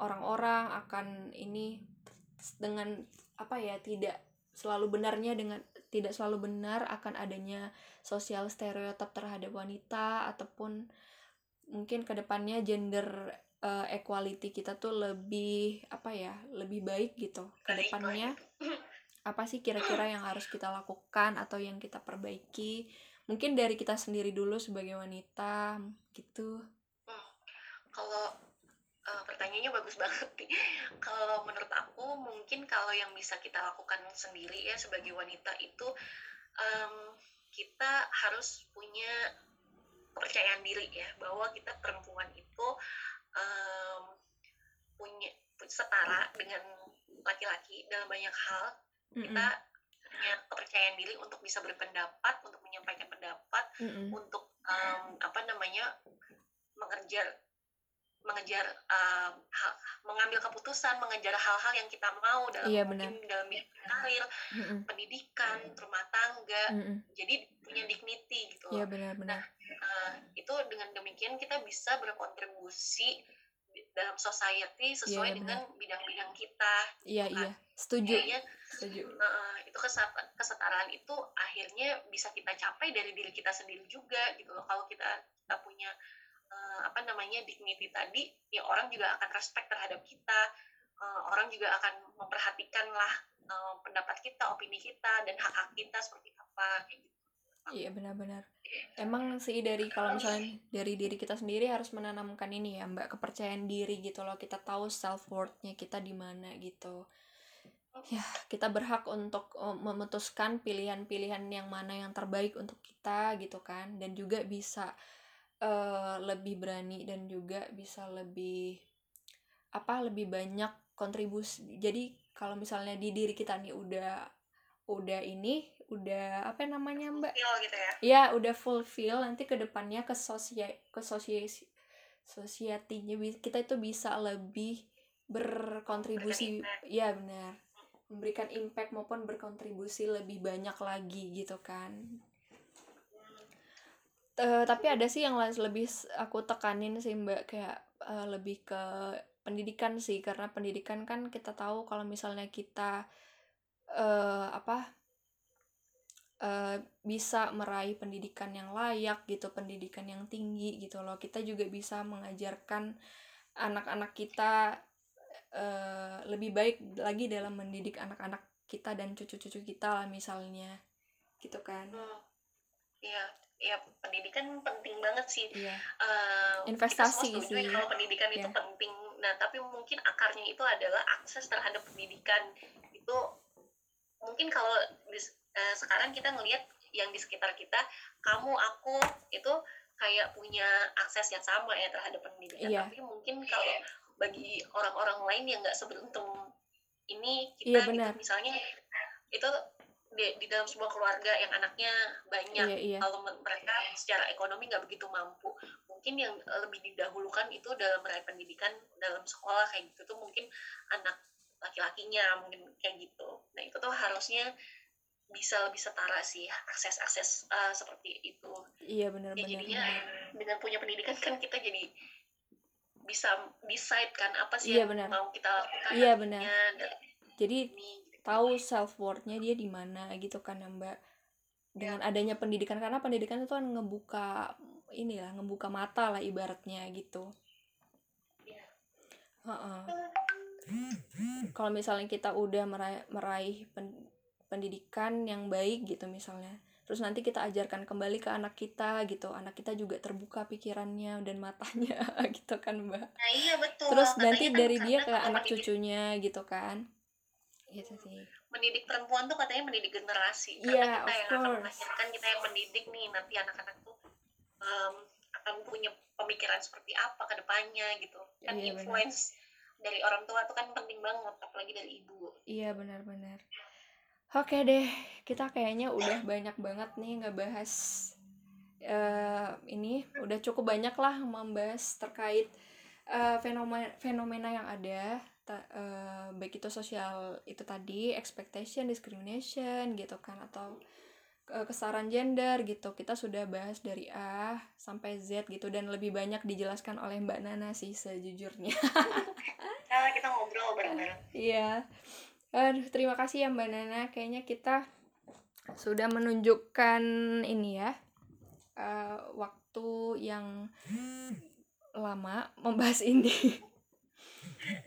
orang-orang akan ini dengan apa ya tidak selalu benarnya dengan tidak selalu benar akan adanya sosial stereotip terhadap wanita ataupun mungkin ke depannya gender uh, equality kita tuh lebih apa ya lebih baik gitu. Ke depannya apa sih kira-kira yang harus kita lakukan atau yang kita perbaiki? Mungkin dari kita sendiri dulu sebagai wanita gitu. Hmm, kalau uh, pertanyaannya bagus banget nih kalau menurut aku mungkin kalau yang bisa kita lakukan sendiri ya sebagai wanita itu um, kita harus punya kepercayaan diri ya bahwa kita perempuan itu um, punya setara dengan laki-laki dalam banyak hal mm-hmm. kita punya kepercayaan diri untuk bisa berpendapat untuk menyampaikan pendapat mm-hmm. untuk um, apa namanya mengejar mengejar um, hal, mengambil keputusan mengejar hal-hal yang kita mau dalam iya, mungkin dalam karir mm-hmm. pendidikan rumah tangga mm-hmm. jadi punya dignity gitu iya benar-benar nah, uh, itu dengan demikian kita bisa berkontribusi dalam society sesuai yeah, dengan bidang-bidang kita iya gitu kan. iya. Setuju. Kayaknya, setuju. uh, itu kesetaraan itu akhirnya bisa kita capai dari diri kita sendiri juga gitu loh. Kalau kita kita punya uh, apa namanya dignity tadi ya orang juga akan respect terhadap kita uh, orang juga akan memperhatikan lah uh, pendapat kita opini kita dan hak hak kita seperti apa kayak gitu Iya benar-benar. Emang sih dari kalau misalnya dari diri kita sendiri harus menanamkan ini ya Mbak kepercayaan diri gitu loh. Kita tahu self worthnya kita di mana gitu. Ya kita berhak untuk memutuskan pilihan-pilihan yang mana yang terbaik untuk kita gitu kan. Dan juga bisa uh, lebih berani dan juga bisa lebih apa lebih banyak kontribusi. Jadi kalau misalnya di diri kita nih udah udah ini udah apa namanya mbak? gitu ya? Ya udah fulfill nanti ke depannya ke sosia ke sosiasi sosiatinya kita itu bisa lebih berkontribusi. Ya benar. Memberikan impact maupun berkontribusi lebih banyak lagi gitu kan uh, tapi ada sih yang lebih aku tekanin sih mbak kayak uh, lebih ke pendidikan sih karena pendidikan kan kita tahu kalau misalnya kita uh, apa uh, bisa meraih pendidikan yang layak gitu pendidikan yang tinggi gitu loh. Kita juga bisa mengajarkan anak-anak kita uh, lebih baik lagi dalam mendidik anak-anak kita dan cucu-cucu kita lah misalnya. Gitu kan. Hmm. Ya pendidikan penting banget sih iya. uh, investasi sih kalau pendidikan yeah. itu iya. penting nah tapi mungkin akarnya itu adalah akses terhadap pendidikan itu mungkin kalau uh, sekarang kita ngelihat yang di sekitar kita kamu aku itu kayak punya akses yang sama ya terhadap pendidikan Iya. tapi mungkin kalau bagi orang-orang lain yang nggak seberuntung ini kita benar. gitu misalnya itu di, di dalam sebuah keluarga yang anaknya banyak Iya, iya. kalau me- mereka secara ekonomi nggak begitu mampu mungkin yang lebih didahulukan itu dalam meraih pendidikan dalam sekolah kayak gitu tuh mungkin anak laki-lakinya mungkin kayak gitu nah itu tuh harusnya bisa lebih setara sih akses-akses eh, seperti itu Iya benar ya benar. jadinya benar. dengan punya pendidikan kan kita jadi bisa decide kan apa sih Iya, yang benar. mau kita lakukan Iya, dan Jadi ini tahu self worthnya dia di mana gitu kan ya Mbak. Dengan adanya pendidikan karena pendidikan itu kan ngebuka inilah ngebuka mata lah ibaratnya gitu. Iya. Heeh. Kalau misalnya kita udah meraih, meraih pen- pendidikan yang baik gitu misalnya, terus nanti kita ajarkan kembali ke anak kita gitu, anak kita juga terbuka pikirannya dan matanya *laughs* gitu kan Mbak. nah iya betul Terus Katanya nanti kan dari dia ke anak cucunya gitu kan. Gitu sih. mendidik perempuan tuh katanya mendidik generasi Iya, karena kita of yang akan course. melahirkan kita yang mendidik nih nanti anak-anak tuh em, akan punya pemikiran seperti apa ke depannya gitu kan Iya, benar. influence dari orang tua tuh kan penting banget apalagi dari ibu Iya benar-benar. Oke deh, kita kayaknya udah banyak banget nih ngebahas eh ini udah cukup banyak lah membahas terkait eh, fenomena fenomena yang ada ta- eh, baik itu sosial itu tadi expectation, discrimination gitu kan atau eh, kesetaraan gender gitu. Kita sudah bahas dari A sampai Z gitu dan lebih banyak dijelaskan oleh Mbak Nana sih sejujurnya. *laughs* kalau kita ngobrol bareng-bareng Iya. Aduh, terima kasih ya Mbak Nana. Kayaknya kita sudah menunjukkan ini ya eh, waktu yang lama membahas ini. *laughs*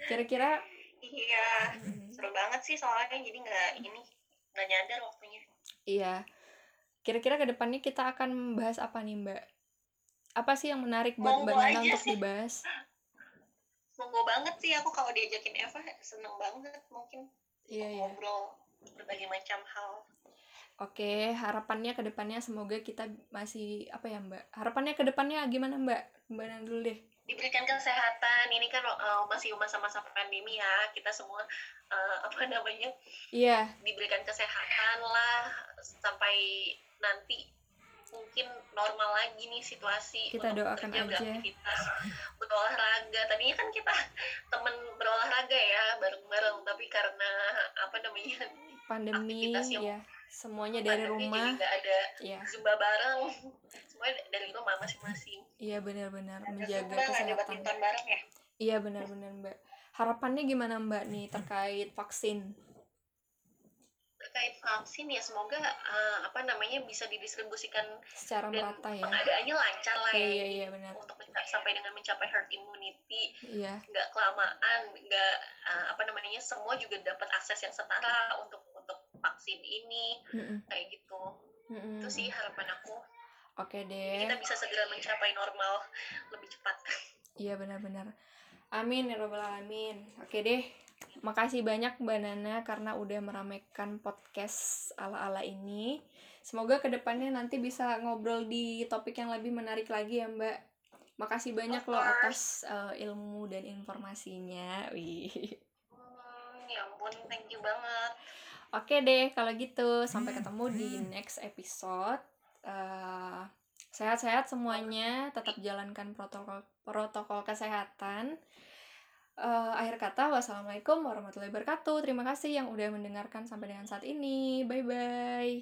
Kira-kira iya seru banget sih soalnya jadi nggak ini nggak nyadar waktunya iya. Kira-kira ke depannya kita akan membahas apa nih Mbak? Apa sih yang menarik buat Mbak Nana untuk sih. dibahas? monggo banget sih aku kalau diajakin Eva seneng banget mungkin Iya ya. ngobrol berbagai macam hal Oke, harapannya ke depannya semoga kita masih apa ya Mbak? Harapannya ke depannya gimana Mbak? Mbak Nana dulu deh. Diberikan kesehatan. Ini kan uh, masih masa-masa pandemi ya. Kita semua uh, apa namanya Iya, diberikan kesehatan lah sampai nanti mungkin normal lagi nih situasi Kita untuk doakan bekerja, aja. beraktivitas berolahraga. Tadinya kan kita *laughs* temen berolahraga ya bareng-bareng. Tapi karena apa namanya pandemi Aktivitas yang ya semuanya dari pandemi rumah. nggak ada ya zumba bareng. Semuanya dari rumah masing-masing. Iya benar-benar. Menjaga ada kesehatan. bareng ya? Iya benar-benar mbak. Harapannya gimana mbak nih terkait vaksin? Terkait vaksin ya semoga uh, apa namanya bisa didistribusikan secara dan merata ya. pengadaannya lancar lah iya ya. Iya iya benar. Untuk sampai dengan mencapai herd immunity. Iya. Nggak kelamaan nggak uh, apa namanya semua juga dapat akses yang setara untuk untuk vaksin ini Mm-mm. kayak gitu. Mm-mm. itu sih harapan aku. Oke Jadi deh. kita bisa segera mencapai normal lebih cepat. Iya benar-benar. Amin ya robbal alamin. Oke deh. Makasih banyak mbak Nana karena udah meramaikan podcast ala-ala ini. Semoga ke depannya nanti bisa ngobrol di topik yang lebih menarik lagi ya mbak. Makasih banyak loh atas eh, ilmu dan informasinya. Wih. Hmm, ya ampun thank you banget Oke deh, kalau gitu sampai ketemu di next episode. Eh, sehat-sehat semuanya, tetap jalankan protokol protokol kesehatan. Eh, akhir kata, wassalamualaikum warahmatullahi wabarakatuh. Terima kasih yang udah mendengarkan sampai dengan saat ini. Bye bye.